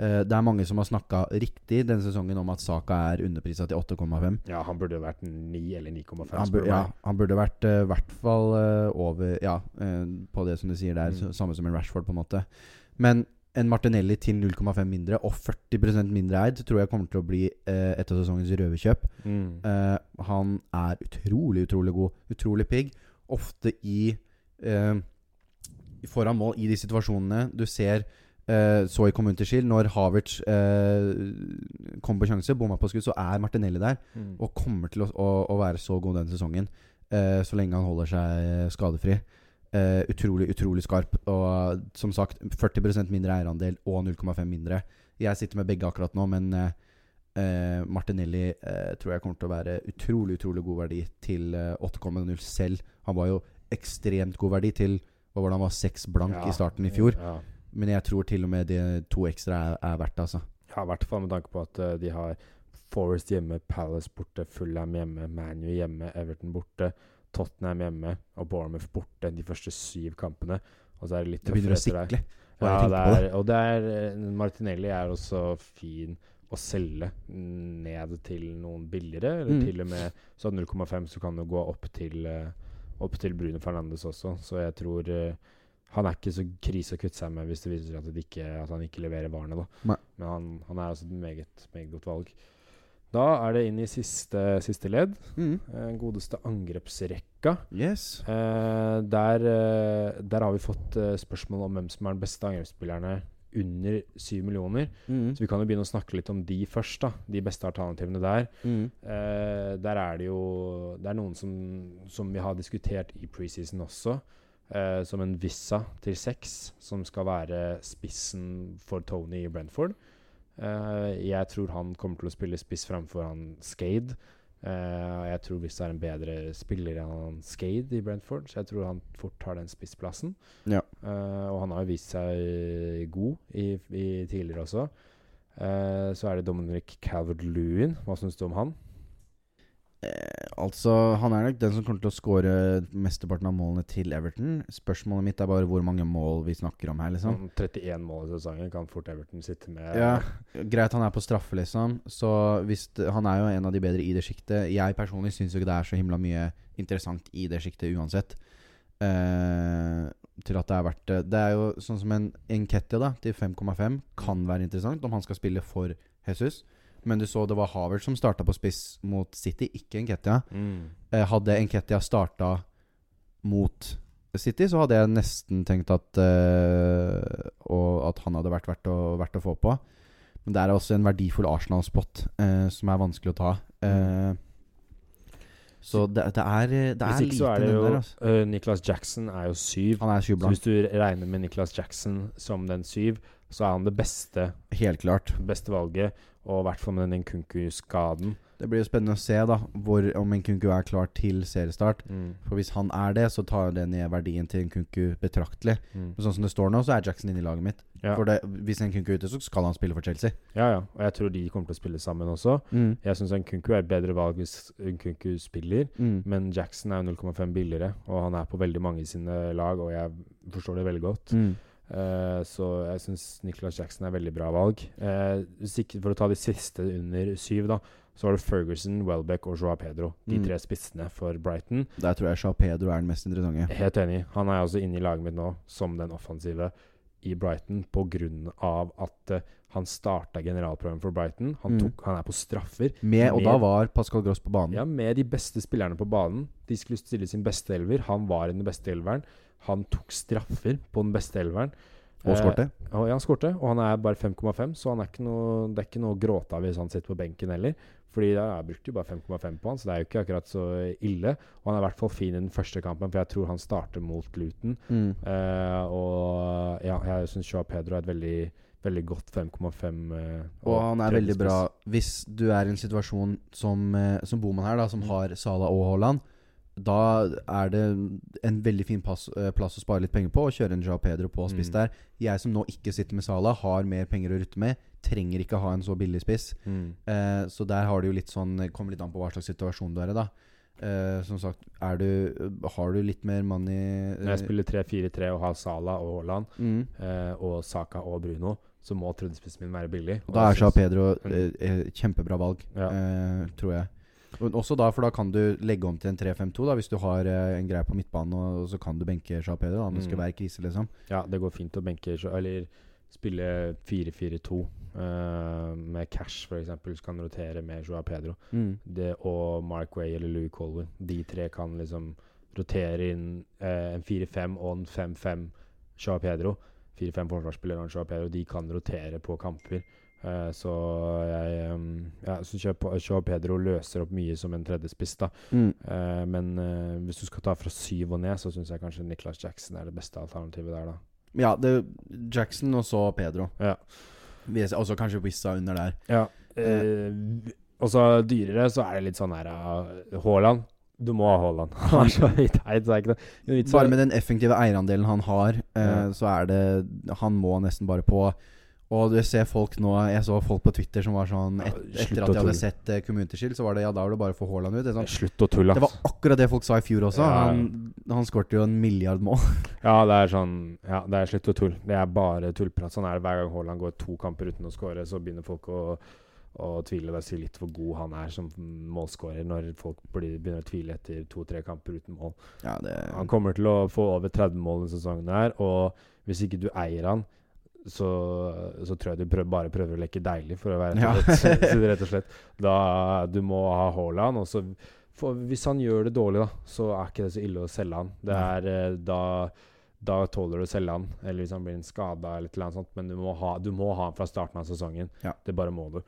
Eh, det er mange som har snakka riktig denne sesongen om at Saka er underprisa til 8,5. Ja, han burde vært 9 eller 9,5. Han, spør bur, ja, han burde vært i hvert fall uh, over Ja, uh, på det som du sier der. Mm. Samme som en Rashford, på en måte. Men en Martinelli til 0,5 mindre og 40 mindre eid tror jeg kommer til å bli et av sesongens røverkjøp. Mm. Han er utrolig, utrolig god. Utrolig pigg. Ofte i foran mål i de situasjonene du ser eh, så i Community Shield. Når Havertz eh, kommer på sjanse, bomma på skudd, så er Martinelli der. Mm. Og kommer til å, å, å være så god denne sesongen. eh, så lenge han holder seg skadefri. Eh, utrolig, utrolig skarp. Og som sagt, 40% mindre eierandel og 0,5 mindre. Jeg sitter med begge akkurat nå, men eh, eh, Martinelli eh, tror jeg kommer til å være utrolig, utrolig god verdi til eh, 8,0 selv. Han var jo ekstremt god verdi til hva var det han var 6 blank Ja. i starten i fjor. Ja. Men jeg tror til og med de to ekstra er, er verdt det, altså. Ja, i hvert fall med tanke på at uh, de har Forest hjemme, Palace borte, Fulham hjemme, ManU hjemme, Everton borte, Tottenham hjemme og Bournemouth borte de første syv kampene. Og så er det litt Det begynner å sikle. Ja, det er, og det er eh, Martinelli er også fin å selge ned til noen billigere. Eller Mm. til og med så 0,5 så kan du gå opp til eh, Opp til Bruno Fernandes også. Så jeg tror eh, han er ikke så krise å kutte seg med hvis det viser seg at, det ikke, at han ikke leverer varene. da Nei. Men han, han er altså et meget, meget godt valg. Da er det inn i siste, siste ledd. Mm. Eh, godeste angrepsrekka. Yes. Eh, der, eh, der har vi fått eh, spørsmål om hvem som er den beste angrepsspillerne under 7 millioner. Mm. Så vi kan jo begynne å snakke litt om de først. da De beste alternativene der. Mm. Eh, der er det jo Det er noen som, som vi har diskutert i preseason også. Eh, som en Vissa til seks, som skal være spissen for Tony i Brentford. Eh, jeg tror han kommer til å spille spiss framfor han Skade. Eh, jeg tror Vissa er en bedre spiller enn han Skade i Brentford, så jeg tror han fort tar den spissplassen. Ja. Eh, og han har jo vist seg god i, i tidligere også. Eh, så er det Dominic Calvert-Lewin. Hva syns du om han? Eh, altså, han er nok den som kommer til å skåre mesteparten av målene til Everton. Spørsmålet mitt er bare hvor mange mål vi snakker om her, liksom. Sånn 31 mål i sesongen kan fort Everton sitte med. Ja, Greit, han er på straffe, liksom. Så hvis det, Han er jo en av de bedre i det sjiktet. Jeg personlig syns jo ikke det er så himla mye interessant i det sjiktet uansett. Eh, til at det er verdt det. Det er jo sånn som en Enketia da til 5,5 kan være interessant om han skal spille for Jesus. Men du så det var Havert som starta på spiss mot City, ikke Enketia. Mm. Eh, hadde Enketia starta mot City, så hadde jeg nesten tenkt at eh, og at han hadde vært verdt å, verdt å få på. Men det er også en verdifull Arsenal-spot eh, som er vanskelig å ta. Eh, så det, det er, det er lite er det jo der. Altså. uh, Nicholas Jackson er jo syv. Han er Så hvis du regner med Nicholas Jackson som den syv, så er han det beste, helt klart. beste valget. Og i hvert fall med den Nkunku-skaden. Det blir jo spennende å se da hvor, om Nkunku er klar til seriestart. Mm. For hvis han er det, så tar det ned verdien til Nkunku betraktelig. Mm. Men sånn som det står nå, så er Jackson inne i laget mitt. Ja. For det, Hvis Nkunku er ute, så skal han spille for Chelsea. ja, ja. Og jeg tror de kommer til å spille sammen også. Mm. Jeg syns Nkunku er et bedre valg hvis Nkunku spiller. Mm. Men Jackson er jo 0,5 billigere, og han er på veldig mange i sine lag, og jeg forstår det veldig godt. Mm. Eh, så jeg syns Nicholas Jackson er veldig bra valg. Uh, for å ta de siste under syv, da, så var det Ferguson, Welbeck og Joa Pedro. De Mm. tre spissene for Brighton. Der tror jeg Joa Pedro er den mest interessante. Helt enig. Han er også inne i laget mitt nå som den offensive i Brighton pga. at uh, han starta generalprøven for Brighton. Han, Mm. han er på straffer. Med, og Med- da var Pascal Gross på banen. Ja, med de beste spillerne på banen. De skulle stille sin beste elver. Han var i den beste elveren. Han tok straffer på den beste elveren. Og skårte. Eh, ja, han skårte. Og han er bare 5,5, så han er ikke noe, det er ikke noe å gråte av hvis han sitter på benken heller. Fordi jeg brukte jo bare 5,5 på han, så det er jo ikke akkurat så ille. Og han er i hvert fall fin i den første kampen, for jeg tror han starter mot Luton. Mm. Uh, og ja, jeg syns Joa Pedro er et veldig, veldig godt 5,5. Uh, Og han er veldig bra hvis du er i en situasjon som, uh, som Boman her, da, som Mm. har Sala og Haaland. Da er det en veldig fin pass, eh, plass å spare litt penger på, å kjøre en Jao Pedro på spiss Mm. der. Jeg som nå ikke sitter med Sala, har mer penger å rutte med. Trenger ikke ha en så billig spiss. Mm. Eh, så der har du jo litt sånn Kommer litt an på hva slags situasjon du er i, da. Eh, som sagt, du Har du litt mer money Når jeg spiller 3-4-3 og har Sala og Haaland, mm. eh, og Saka og Bruno, så må tredjespissen min være billig. Og Da er Jao Pedro Mm. eh, eh, kjempebra valg, Ja. eh, tror jeg. Og også da, for da kan du legge om til en 3-5-2, da hvis du har eh, en greie på midtbanen, og, og så kan du benke Jean Pedro. Det skulle Mm. være krise, liksom. Ja, det går fint å benke Eller spille 4-4-2 uh, med cash, f.eks. Så kan rotere med Joa Pedro. Det og Mark Way eller Louis Colvin. De tre kan liksom rotere inn uh, en 4-5 og en 5-5 Joa Pedro. 4-5 forsvarsspillere og en Joa Pedro. De kan rotere på kamper. Eh, så jeg um, ja, så Joao Pedro løser opp mye som en tredjespiss, da. Mm. Uh, men uh, hvis du skal ta fra syv og ned, så syns jeg kanskje Nicholas Jackson er det beste alternativet der, da. Ja, det Jackson og så Pedro. Ja. Og så kanskje Wissa under der. Ja. Og så dyrere, så er det litt sånn her Haaland. Du må ha Haaland. [laughs] Han er så høyt Bare med den effektive eierandelen han har, Ja. så er det Han må nesten bare på. Og du ser folk nå Jeg så folk på Twitter som var sånn et, Ja, Etter at de hadde sett uh, Community Shield, så var det ja, da var det bare å få Haaland ut. Det, sånn, Slutt å tulle, det var akkurat det folk sa i fjor også. Ja. Han, han skårte jo en milliard mål. [laughs] Ja, det er sånn Ja, det er slutt å tulle. Det er bare tullprat. Sånn er det hver gang Haaland går to kamper uten å skåre, så begynner folk å og tvile. og si litt hvor god han er som målskårer, når folk blir, begynner å tvile etter to-tre kamper uten mål. Ja, det Han kommer til å få over 30 mål denne sesongen her, og hvis ikke du eier han, så, så tror jeg du prøver, bare prøver å leke deilig, for å være Ja. rett, [laughs] rett og slett. Da Du må ha Haaland, og så Hvis han gjør det dårlig, da, så er ikke det så ille å selge han. Det er eh, da da tåler du å selge han, eller hvis han blir en skada eller et sånt. Men du må, ha, du må ha han fra starten av sesongen. Ja. Det bare må du.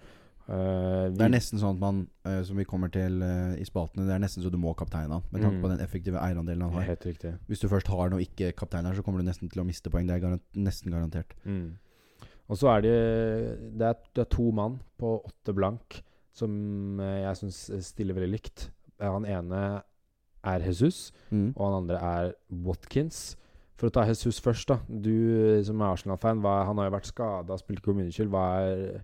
Eh, Det er nesten sånn at man, uh, som vi kommer til uh, i spaltene, det er nesten så du må kapteine han. Med tanke Mm. på den effektive eierandelen han har. Helt riktig. Hvis du først har noe og ikke kapteiner, så kommer du nesten til å miste poeng. Det er garant, nesten garantert. Mm. Og så er det det er, det er to mann på åtte blank som jeg syns stiller veldig likt. Han ene er Jesus, Mm. og han andre er Watkins. For å ta Jesus først, da. Du som er Arsenal-fan, han har jo vært skada, spilt kommuneskyld. Hva er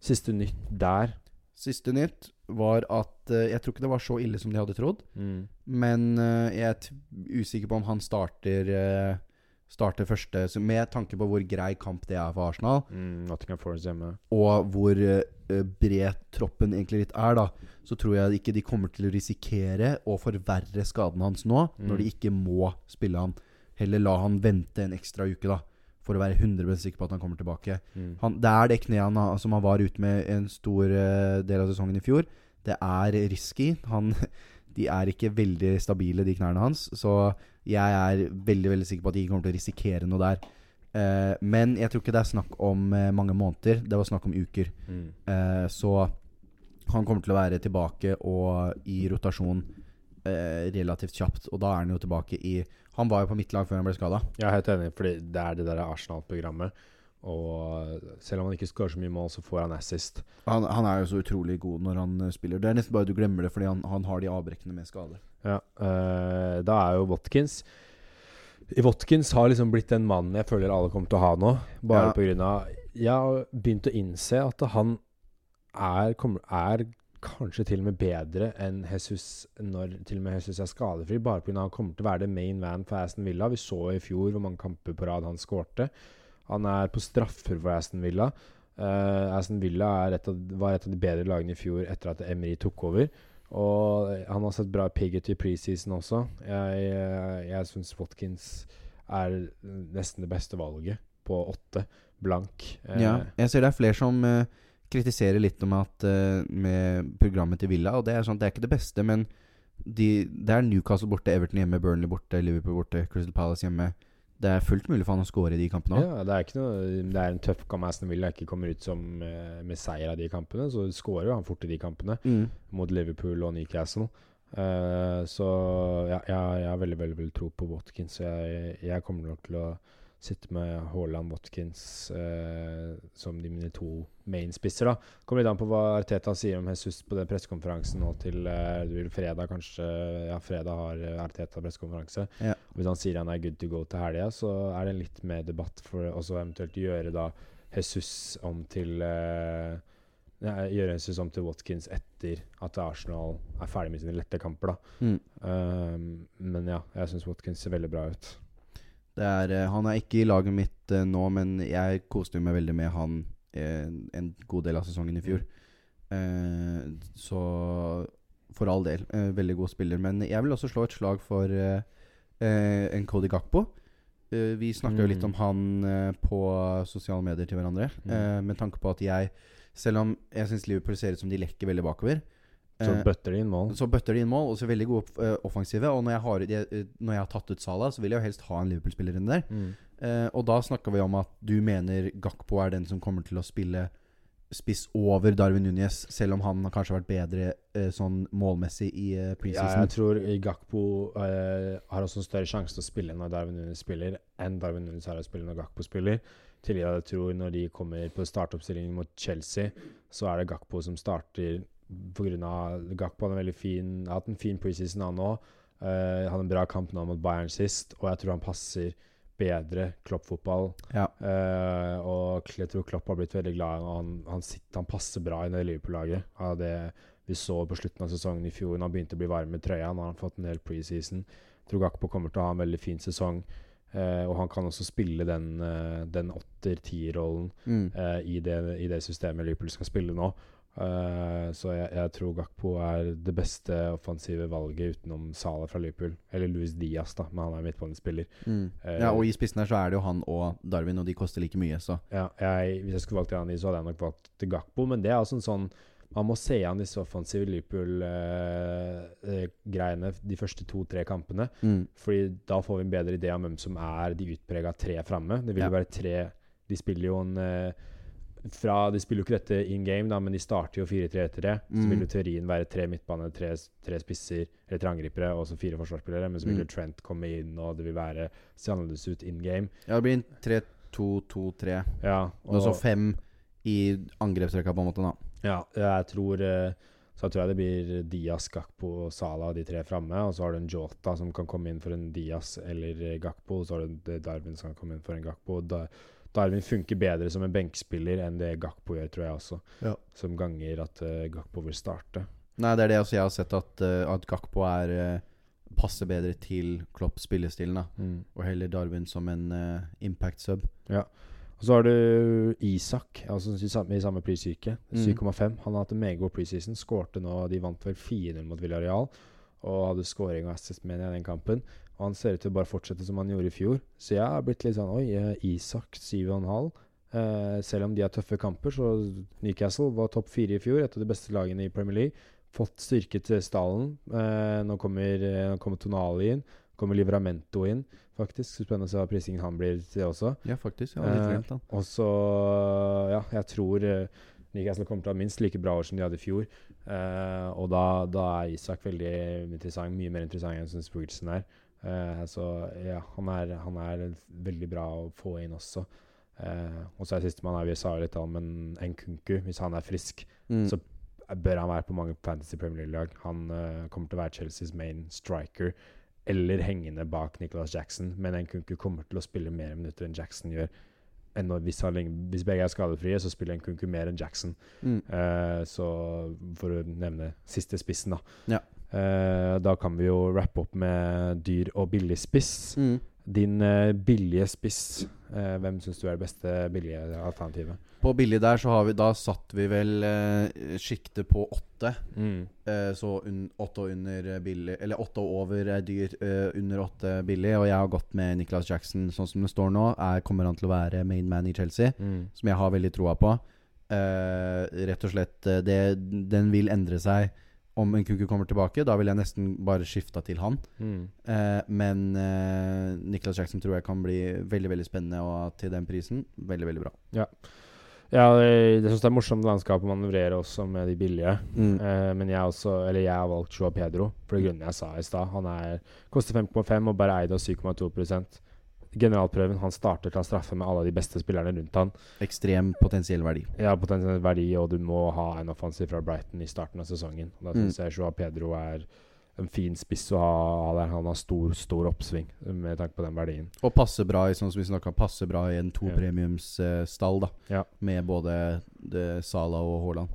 siste nytt der? Siste nytt var at uh, Jeg tror ikke det var så ille som de hadde trodd. Mm. Men uh, jeg er usikker på om han starter uh, Starter første Med tanke på hvor grei kamp det er for Arsenal, Mm, og hvor bred troppen egentlig litt er, da, så tror jeg ikke de kommer til å risikere å forverre skaden hans nå, Mm. når de ikke må spille han. Heller la han vente en ekstra uke, da, for å være 100 sikker på at han kommer tilbake. Mm. Han, det er det kneet han som han var ute med en stor eh, del av sesongen i fjor. Det er risky. Han, [laughs] de er ikke veldig stabile, de knærne hans. Så jeg er veldig veldig sikker på at de ikke kommer til å risikere noe der. Eh, men jeg tror ikke det er snakk om eh, mange måneder. Det var snakk om uker. Mm. Eh, så han kommer til å være tilbake og i rotasjon eh, relativt kjapt. Og da er han jo tilbake i Han var jo på mitt lag før han ble skada. Jeg er helt enig, fordi det er det der Arsenal-programmet Og selv om han ikke skårer så mye mål, så får han assist. Han, han er jo så utrolig god når han eh, spiller. Det er nesten bare du glemmer det fordi han, han har de avbrekkene med skade. Ja, øh, da er jo Watkins Watkins har liksom blitt den mannen jeg føler alle kommer til å ha nå. Bare Ja. av Jeg har begynt å innse at han er, kommer, er kanskje til og med bedre enn Jesus når til og med Jesus er skadefri. Bare pga. han kommer til å være det main man for Aston Villa. Vi så i fjor hvor mange kamper på rad han skårte. Han er på straffer for Aston Villa. Uh, Aston Villa et av, var et av de bedre lagene i fjor etter at Emery tok over. Og han har sett bra pigget i preseason også. Jeg, jeg, jeg syns Watkins er nesten det beste valget på åtte. Blank. Uh, Ja, jeg ser det er flere som eh, kritiserer litt om at eh, med programmet til Villa, og det er sånn det er ikke det beste, men de, det er Newcastle borte, Everton hjemme, Burnley borte, Liverpool borte, Crystal Palace hjemme. Det er fullt mulig for han å score i de kampene òg. Ja, det er, ikke noe, det er en tøff kamp Aston Villa ikke kommer ut som eh, med seier av de kampene. Så skårer jo han fort i de kampene Mm. mot Liverpool og Newcastle. Uh, så ja, jeg, jeg har veldig veldig, veldig tro på Watkins. Så jeg, jeg kommer nok til å sitte med Haaland Watkins eh, som de mine to main-spisser. da Kommer litt an på hva Arteta sier om Jesus på den pressekonferansen nå til eh, fredag, kanskje. Ja, fredag har Arteta pressekonferanse. Ja. Hvis han sier han er good to go til helga, så er det litt mer debatt for å eventuelt gjøre da Jesus om til eh, Gjøre Jesus om til Watkins etter at Arsenal er ferdig med sine lette kamper. da Mm. Um, Men ja, jeg syns Watkins ser veldig bra ut. Er, eh, han er ikke i laget mitt eh, nå, men jeg koste meg veldig med han eh, en god del av sesongen i fjor. Så for all del, veldig god spiller. Men jeg vil også slå et slag for en Cody Gakpo. Vi snakka jo litt Mm. om han på sosiale medier til hverandre. Mm. med tanke på at jeg, selv om jeg syns Liverpool ser ut som de lekker veldig bakover, Så eh, bøtter de inn mål. så bøtter de inn mål og så veldig gode eh, offensive. Og når jeg, har, eh, når jeg har tatt ut Salah, så vil jeg jo helst ha en Liverpool-spiller inni der. Mm. Eh, og da snakka vi om at du mener Gakpo er den som kommer til å spille spiss over Darwin Núñez, selv om han kanskje har vært bedre eh, sånn målmessig i eh, Ja, jeg tror Gakpo eh, har også en større sjanse til å spille når Darwin Nunes spiller, enn Darwin Nunes har å spille når Gakpo spiller. Til jeg tror når de kommer på startoppstillingen mot Chelsea, så er det Gakpo som starter pga. Gakpo har en veldig fin hatt en fin preseason, han òg. Uh, hadde en bra kamp nå mot Bayern sist, og jeg tror han passer bedre Klopp-fotball. Ja. Uh, og jeg tror Klopp har blitt veldig glad. i han, han, sitter, han passer bra i det Liverpool-laget. Av det vi så på slutten av sesongen i fjor, han begynte å bli varm i trøya. Nå har han fått en hel preseason. Jeg tror Gakpo kommer til å ha en veldig fin sesong. Uh, og han kan også spille den, eh, den åtter-ti-rollen Mm. uh, i, i det systemet Liverpool skal spille nå. Eh, så jeg, jeg tror Gakpo er det beste offensive valget utenom Salah fra Liverpool. Eller Louis Diaz, da, men han er midtbanespiller. Mm. Uh, Ja, og i spissen her så er det jo han og Darwin, og de koster like mye, så Ja, jeg, hvis jeg skulle valgt en av de, så hadde jeg nok valgt til Gakpo. Men det er altså en sånn Man må se an disse offensive Liverpool-greiene de første to-tre kampene. mm. Fordi da får vi en bedre idé om hvem som er de utprega tre framme. Det vil jo Ja. være tre De spiller jo en eh, fra, De spiller jo ikke dette in game, da, men de starter jo 4-3-3. Så Mm. vil jo teorien være tre midtbane, tre, tre spisser, eller tre angripere og så fire forsvarsspillere. Men så vil Mm. jo Trent komme inn, og det vil være se annerledes ut in game. Ja, det blir en 3-2-2-3. Ja, Og så fem i angrepsrekka, på en måte, da. Ja, jeg tror så Så tror jeg det blir Diaz, Gakpo og Salah, de tre framme. Og så har du en Jota som kan komme inn for en Diaz eller eh, Gakpo. Og så har du det Darwin som kan komme inn for en Gakpo. Da, Darwin funker bedre som en benkspiller enn det Gakpo gjør, tror jeg også. Ja. Som ganger at uh, Gakpo vil starte. Nei, det er det også jeg har sett, at, uh, at Gakpo er uh, passer bedre til Klopps spillestil. Mm. Og heller Darwin som en impact sub. Ja. Og så har du Isak, altså i samme, i samme prissyke. Mm. 7,5. Han har hatt en meget god preseason. Skårte nå De vant vel 4-0 mot Villarreal. Og hadde scoring og assist med i den kampen. Og han ser ut til å bare fortsette som han gjorde i fjor. Så jeg har blitt litt sånn Oi, eh, Isak 7,5. Eh, selv om de har tøffe kamper, så Newcastle var topp fire i fjor. Et av de beste lagene i Premier League. Fått styrket til stallen. Eh, nå kommer, eh, nå kommer Tonali inn. Kommer Livramento inn, faktisk. Så Spennende å se hva prisingen han blir til det også. Ja, faktisk. Ja, litt Eh. Og så, ja, jeg tror eh, Newcastle kommer til å ha minst like bra år som de hadde i fjor. Eh, og da, da er Isak veldig interessant, mye mer interessant enn jeg syns Wilson er. Eh, så ja, han er, han er veldig bra å få inn også. Eh, og så er sistemann vi sa litt om en Nkunku. Hvis han er frisk, Mm. Så- bør han være på mange Fantasy Premier League-lag. Han eh, kommer til å være Chelseas main striker. Eller hengende bak Nicholas Jackson. Men Nkunku kommer til å spille mer minutter enn Jackson gjør. Enn hvis, han, hvis begge er skadefrie, så spiller Nkunku mer enn Jackson. Mm. Uh, så for å nevne siste spissen, da. Ja. Eh, da kan vi jo rappe opp med dyr og billig spiss. Mm. Din uh, billige spiss, uh, hvem syns du er det beste billige alternativet? På billig der så har vi Da satt vi vel uh, sjiktet på åtte. Eh, så åtte og under er billig Eller åtte og over er dyr, under åtte billig. Og jeg har gått med Nicholas Jackson sånn som det står nå. Er, kommer han til å være main man i Chelsea? Mm. Som jeg har veldig troa på. Rett og slett det, Den vil endre seg om en kuku kommer tilbake. Da vil jeg nesten bare skifta til han. Mm. Eh, men eh, Nicholas Jackson tror jeg kan bli veldig veldig spennende, og til den prisen veldig, veldig bra. Ja, jeg, jeg syns det er morsomt landskap å manøvrere også med de billige. Mm. Eh, men jeg, også, eller jeg har valgt Joa Pedro for det grunnen jeg sa i stad. Han er, koster 5,5 og bare eid av 7,2 Generalprøven han starter til å straffe med alle de beste spillerne rundt han. Ekstrem potensiell verdi. Ja, potensiell verdi, og du må ha en offensiv fra Brighton i starten av sesongen. Og Da Mm. syns jeg Joa Pedro er en fin spiss å ha, der. Han har stor, stor oppsving med tanke på den verdien. Og passer bra i sånn som vi snakket, passer bra i en to Ja. premiumsstall, da. Ja. Med både det, Sala og Haaland.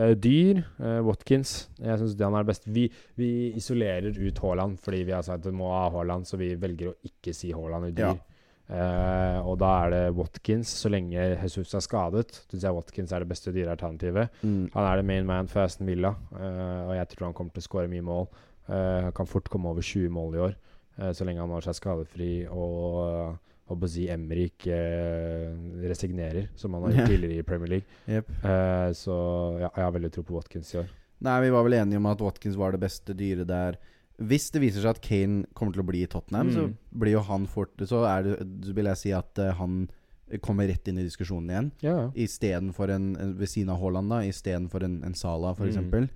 Eh, dyr, uh, Watkins. Jeg syns han er best. Vi, vi isolerer ut Haaland fordi vi har sagt at vi må ha Haaland, så vi velger å ikke si Haaland i dyr. Eh, og da er det Watkins. Så lenge Jesus er skadet, syns jeg Watkins er det beste dyrealternativet. Mm. Han er det main man for Aston Villa, og jeg tror han kommer til å skåre mye mål. Han kan fort komme over 20 mål i år, så lenge han holder seg skadefri og håper å si Emrik eh, resignerer, som han har gjort tidligere i Premier League. Yep. Eh, så ja, jeg har veldig tro på Watkins i år. Nei, vi var vel enige om at Watkins var det beste dyret der. Hvis det viser seg at Kane kommer til å bli i Tottenham, så Mm. blir jo han fort Så er det, vil jeg si at uh, han kommer rett inn i diskusjonen igjen. Ja. Istedenfor en, ved siden av Haaland, da istedenfor en, en Sala, f.eks. Mm.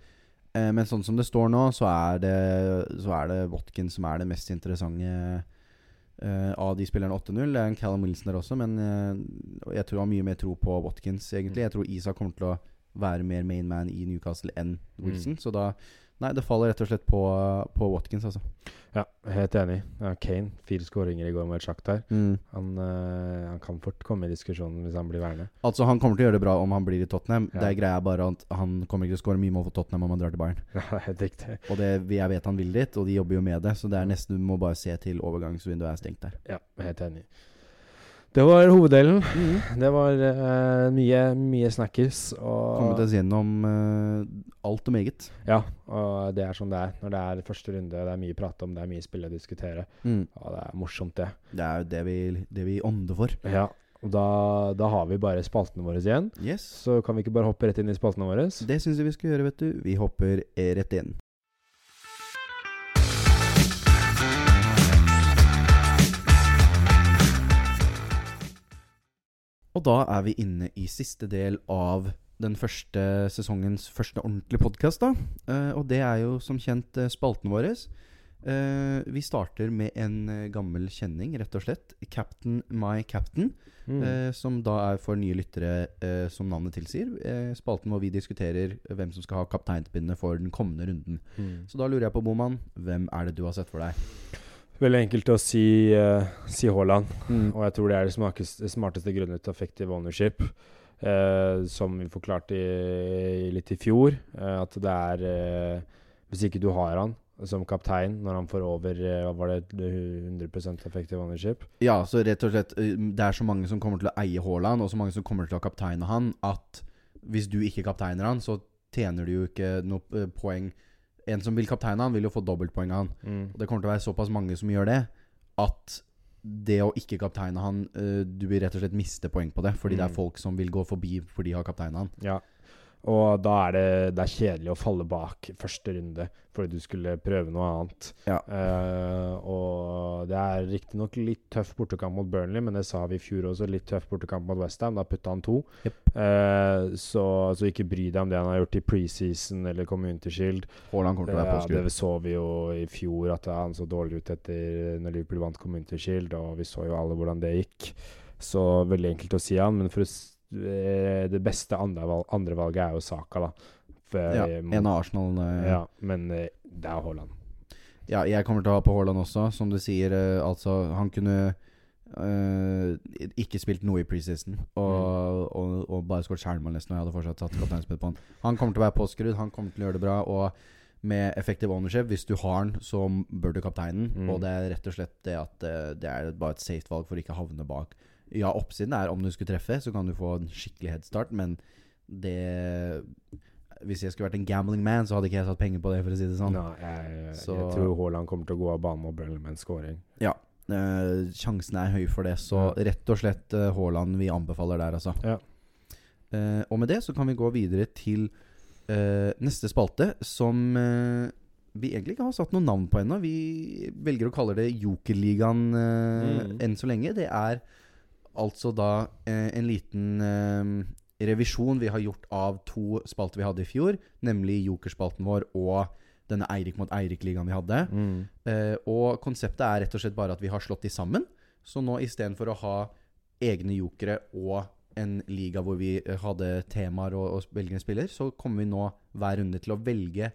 Eh, men sånn som det står nå, så er det, så er det Watkins som er det mest interessante eh, av de spillerne 8-0. Det er en Callum Wilson der også, men uh, jeg tror jeg har mye mer tro på Watkins, egentlig. Jeg tror Isak kommer til å være mer main man i Newcastle enn Wilson. Så da Nei, det faller rett og slett på, på Watkins, altså. ja, helt enig. Ja, Kane, fire skåringer i går med her. Mm. Han, øh, han kan fort komme i diskusjonen hvis han blir værende. Altså, han kommer til å gjøre det bra om han blir i Tottenham. Ja. Det er greia bare at han kommer ikke til å skåre mye mål for Tottenham om han drar til Bayern. [laughs] Ja, det er helt riktig. Og det, jeg vet han vil dit, og de jobber jo med det. Så det er nesten du må bare se til overgangsvinduet er stengt der. Ja, helt enig. Det var hoveddelen. Det var uh, mye, mye snackers. Kommet oss gjennom uh, alt og meget. ja, og det er sånn det er. Når det er første runde, det er mye prat om, det er mye spill å diskutere. Og det er morsomt, det. Det er jo det vi, det vi ånder for. Ja, og da, da har vi bare spaltene våre igjen. Yes. Så kan vi ikke bare hoppe rett inn i spaltene våre? Det syns jeg vi skal gjøre, vet du. Vi hopper eh, rett inn. Og da er vi inne i siste del av den første sesongens første ordentlige podkast. Eh, og det er jo som kjent eh, spalten vår. Eh, vi starter med en eh, gammel kjenning, rett og slett. Captain my captain. Mm. Eh, som da er for nye lyttere, eh, som navnet tilsier. Spalten hvor vi diskuterer hvem som skal ha kapteinspinnet for den kommende runden. Mm. Så da lurer jeg på, Boman, hvem er det du har sett for deg? Veldig enkelt å si, uh, si Haaland. Og jeg tror det er det smarteste, smarteste grunnet til effective ownership. Uh, som vi forklarte i, litt i fjor. uh, at det er Hvis ikke du har han som kaptein når han får over var det 100% effective ownership Ja, så rett og slett Det er så mange som kommer til å eie Haaland, og så mange som kommer til å kapteine han, at hvis du ikke kapteiner han, så tjener du jo ikke noe poeng. En som vil kapteine han, vil jo få dobbeltpoeng av han. mm. Og det kommer til å være såpass mange som gjør det, at det å ikke kapteine han eh, Du vil rett og slett miste poeng på det, fordi det er Mm. folk som vil gå forbi fordi de har kapteina han. Ja. Og da er det, det er kjedelig å falle bak første runde fordi du skulle prøve noe annet. Ja. Uh, og det er riktignok litt tøff bortekamp mot Burnley, men det sa vi i fjor også. Litt tøff bortekamp mot Westham. Da putta han to. Yep. Uh, så, så ikke bry deg om det han har gjort i preseason eller Community Shield. Haaland kommer til å være Ja, det så vi jo i fjor, at han så dårlig ut etter når Liverpool vant Community Shield, og vi så jo alle hvordan det gikk. Så veldig enkelt å si han, men for å beste det beste andre valget er jo Saka, da. For, Ja, må- en av Arsenal eh, ja, men eh, det er Haaland. Ja, jeg kommer til å ha på Haaland også. Som du sier, eh, altså Han kunne uh, ikke spilt noe i preseason og, og, og bare skåret skjermål nesten. Og jeg hadde fortsatt satt kapteinspill på han. Han kommer til å være påskrudd, han kommer til å gjøre det bra. Og med effektiv ownership, hvis du har den, så bør du kapteinen. Mm. Og det er rett og slett det at eh, det er bare et safe valg for å ikke havne bak. Ja, oppsiden er om du skulle treffe, så kan du få en skikkelig headstart, men det Hvis jeg skulle vært en gambling man, så hadde ikke jeg satt penger på det, for å si det sånn. Nei, jeg, Så- jeg tror Haaland kommer til å gå av banen mot Burnley med en scoring. Eh, sjansen er høy for det, så Ja. rett og slett eh, Haaland vi anbefaler der, altså. Ja. Uh, og med det så kan vi gå videre til uh, neste spalte, som uh, vi egentlig ikke har satt noe navn på ennå. Vi velger å kalle det Jokerligaen Mm. enn så lenge. Det er altså da eh, en liten eh, revisjon vi har gjort av to spalter vi hadde i fjor, nemlig Jokerspalten vår og denne Eirik mot Eirik-ligaen vi hadde. Mm. Eh, og konseptet er rett og slett bare at vi har slått de sammen. Så nå istedenfor å ha egne jokere og en liga hvor vi eh, hadde temaer og, og velge en spiller, så kommer vi nå hver runde til å velge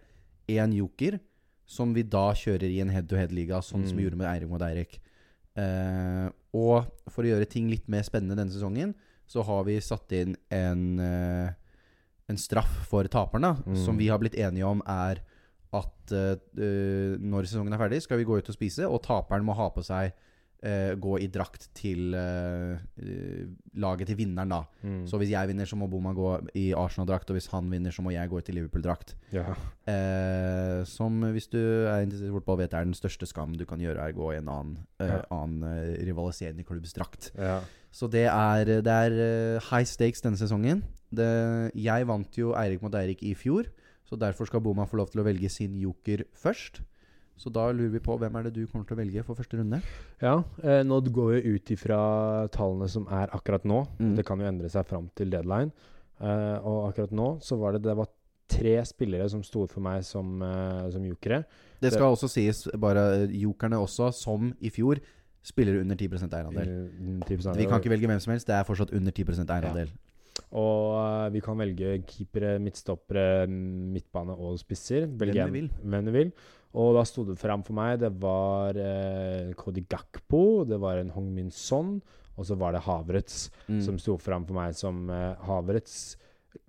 én joker, som vi da kjører i en head-to-head-liga, sånn som vi Mm. gjorde med Eirik mot Eirik. Eh, og for å gjøre ting litt mer spennende denne sesongen, så har vi satt inn en, eh, en straff for taperne, Mm. som vi har blitt enige om er at eh, når sesongen er ferdig, skal vi gå ut og spise, og taperen må ha på seg eh, gå i drakt til eh, eh, laget til vinneren, da. Mm. Så hvis jeg vinner, så må Boma gå i Arsenal-drakt, og hvis han vinner, så må jeg gå til Liverpool-drakt. Ja. Eh, som hvis du er interessert i fotball, vet er den største skam du kan gjøre, er å gå i en annen, eh, Ja. annen rivaliserende klubbs drakt. ja. Så det er, det er high stakes denne sesongen. Det, jeg vant jo Eirik mot Eirik i fjor, så derfor skal Boma få lov til å velge sin joker først. Så da lurer vi på hvem er det du kommer til å velge for første runde? Ja, eh, nå går vi ut ifra tallene som er akkurat nå. Mm. Det kan jo endre seg fram til deadline. Eh, og akkurat nå så var det Det var tre spillere som sto ut for meg som, eh, som jokere. Det skal også sies, bare eh, jokerne også, som i fjor, spiller under 10 eierandel. 10% Vi kan ikke velge hvem som helst, det er fortsatt under 10% Ja. Og uh, vi kan velge keepere, midtstoppere, midtbane og spisser. Velge hvem du vil. Hvem du vil. Og da sto det fram for meg Det var eh, Cody Gakpo, det var en Hong Min Son, og så var det Havrets, Mm. som sto fram for meg som eh, Havertz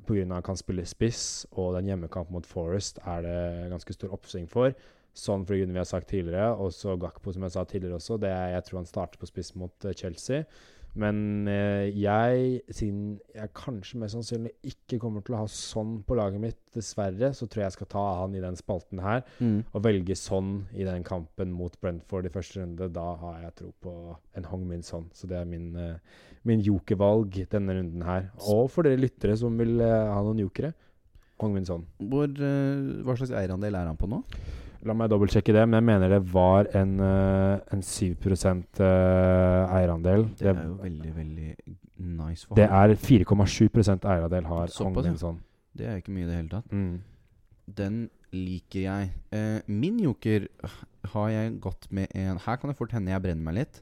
pga. han kan spille spiss, og den hjemmekampen mot Forest er det ganske stor oppsving for. Sånn for grunnen vi har sagt tidligere, og så Gakpo, som jeg sa tidligere også. Det er, jeg tror han starter på spiss mot eh, Chelsea. Men eh, jeg, siden jeg kanskje mest sannsynlig ikke kommer til å ha sånn på laget mitt, dessverre, så tror jeg jeg skal ta han i den spalten her. Mm. Og velge sånn i den kampen mot Brentford i første runde, da har jeg tro på en Hong Min Son. Så det er min, eh, min jokervalg denne runden her. Og for dere lyttere som vil eh, ha noen jokere, Hong Min Son. Hvor, hva slags eierandel er han på nå? La meg dobbeltsjekke det, men jeg mener det var en, eh, en 7 eh, eierandel. Det er jo veldig, veldig nice for det er 4,7% eierandel har Hong Såpass, ja. Min Son. Det er ikke mye i det hele tatt. Mm. Den liker jeg. Eh, min joker har jeg gått med en Her kan det fort hende jeg brenner meg litt.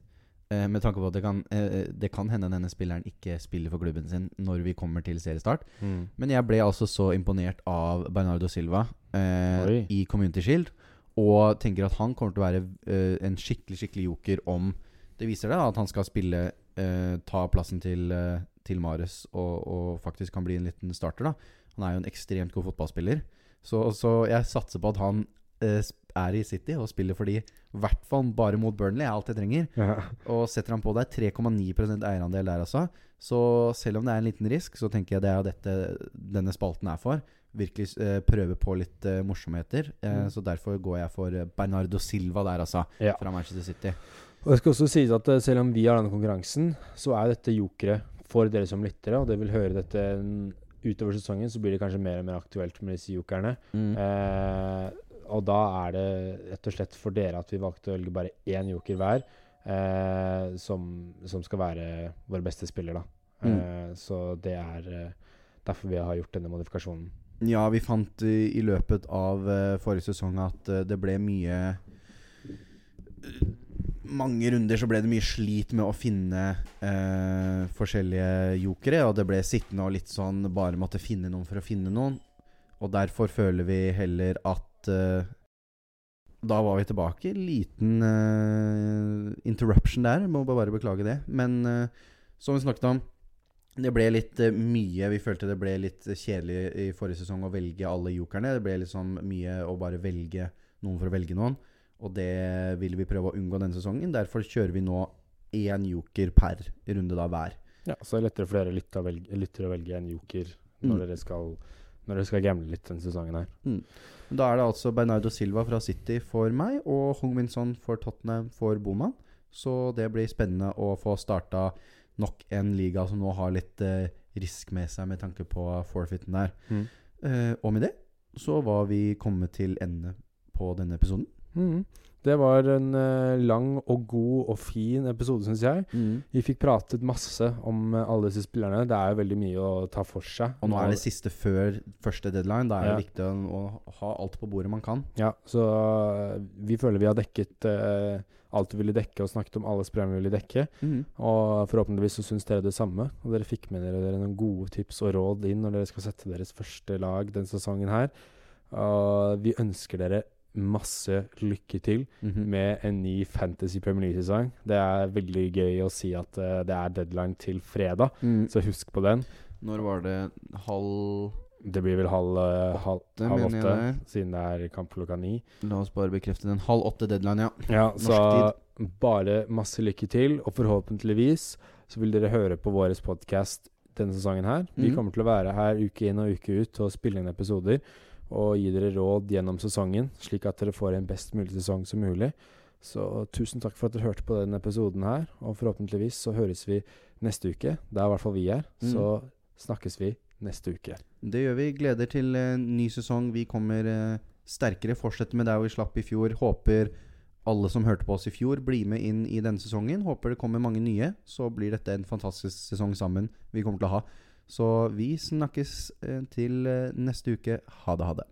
Eh, med tanke på at det kan, eh, det kan hende denne spilleren ikke spiller for klubben sin når vi kommer til seriestart. Mm. Men jeg ble altså så imponert av Bernardo Silva eh, i Community Shield. Og tenker at han kommer til å være uh, en skikkelig skikkelig joker om det viser det at han skal spille uh, Ta plassen til, uh, til Mares og, og faktisk kan bli en liten starter. da Han er jo en ekstremt god fotballspiller. Så, så jeg satser på at han er i City og spiller for de i hvert fall bare mot Burnley, er alt jeg trenger. Ja. Og setter han på der 3,9% eierandel der, altså. Så selv om det er en liten risk, så tenker jeg det er jo dette denne spalten er for. Virkelig eh, prøve på litt eh, morsomheter. Eh, Mm. Så derfor går jeg for eh, Bernardo Silva der, altså. Ja. Fra Manchester City. Og det skal også sies at eh, selv om vi har denne konkurransen, så er dette jokere for dere som lyttere, og dere vil høre dette mm, utover sesongen, så blir det kanskje mer og mer aktuelt med disse jokerne. Mm. Eh, og da er det rett og slett for dere at vi valgte å velge bare én joker hver, eh, som, som skal være vår beste spiller, da. Mm. Eh, så det er derfor vi har gjort denne modifikasjonen. Ja, vi fant i, løpet av eh, forrige sesong at eh, det ble mye mange runder så ble det mye slit med å finne eh, forskjellige jokere. Og det ble sittende og litt sånn bare måtte finne noen for å finne noen. Og derfor føler vi heller at eh, Da var vi tilbake. Liten eh, interruption der. Må bare beklage det. Men eh, som vi snakket om, det ble litt eh, mye Vi følte det ble litt kjedelig i forrige sesong å velge alle jokerne. Det ble liksom mye å bare velge noen for å velge noen. Og det vil vi prøve å unngå denne sesongen. Derfor kjører vi nå én joker per runde da hver. Ja, Så det er lettere for dere lyttere å velge, lytter å velge en joker når, Mm. dere skal, når dere skal gamble litt denne sesongen her. Da er det altså Bernardo Silva fra City for meg og Hung Min Son for Tottenham for Boman. Så det blir spennende å få starta nok en liga som nå har litt eh, risk med seg med tanke på forfeiten der. Mm. Eh, og med det så var vi kommet til ende på denne episoden. Mm. Det var en eh, lang og god og fin episode, syns jeg. Vi fikk pratet masse om eh, alle disse spillerne. Det er jo veldig mye å ta for seg. Og nå er det siste før første deadline. Da er Ja. det viktig å, å ha alt på bordet man kan. Ja, så eh, vi føler vi har dekket alt vi ville dekke, og snakket om alle spillerne vi ville dekke. Og forhåpentligvis så syns dere det samme. Og dere fikk med dere, dere noen gode tips og råd inn når dere skal sette deres første lag denne sesongen her. Og vi ønsker dere masse lykke til Mhm. med en ny Fantasy Premier League-sesong. Det er veldig gøy å si at uh, det er deadline til fredag, Mm. så husk på den. Når var det halv Det blir vel halv, eh, halv, Åtte, halv åtte, jeg siden det er kamp klokka ni. La oss bare bekrefte den. Halv åtte deadline, ja. Ja, så bare masse lykke til, og forhåpentligvis så vil dere høre på vår podkast denne sesongen her. Vi Mhm. kommer til å være her uke inn og uke ut og spille inn episoder og gi dere råd gjennom sesongen, slik at dere får en best mulig sesong som mulig. Så tusen takk for at dere hørte på denne episoden her, og forhåpentligvis så høres vi neste uke. Det er i hvert fall vi her, så snakkes vi neste uke. Det gjør vi. Gleder til en ny sesong. Vi kommer eh, sterkere. Fortsetter med der vi slapp i fjor. Håper alle som hørte på oss i fjor, blir med inn i denne sesongen. Håper det kommer mange nye. Så blir dette en fantastisk sesong sammen vi kommer til å ha. Så vi snakkes eh, til neste uke. Ha det, ha det.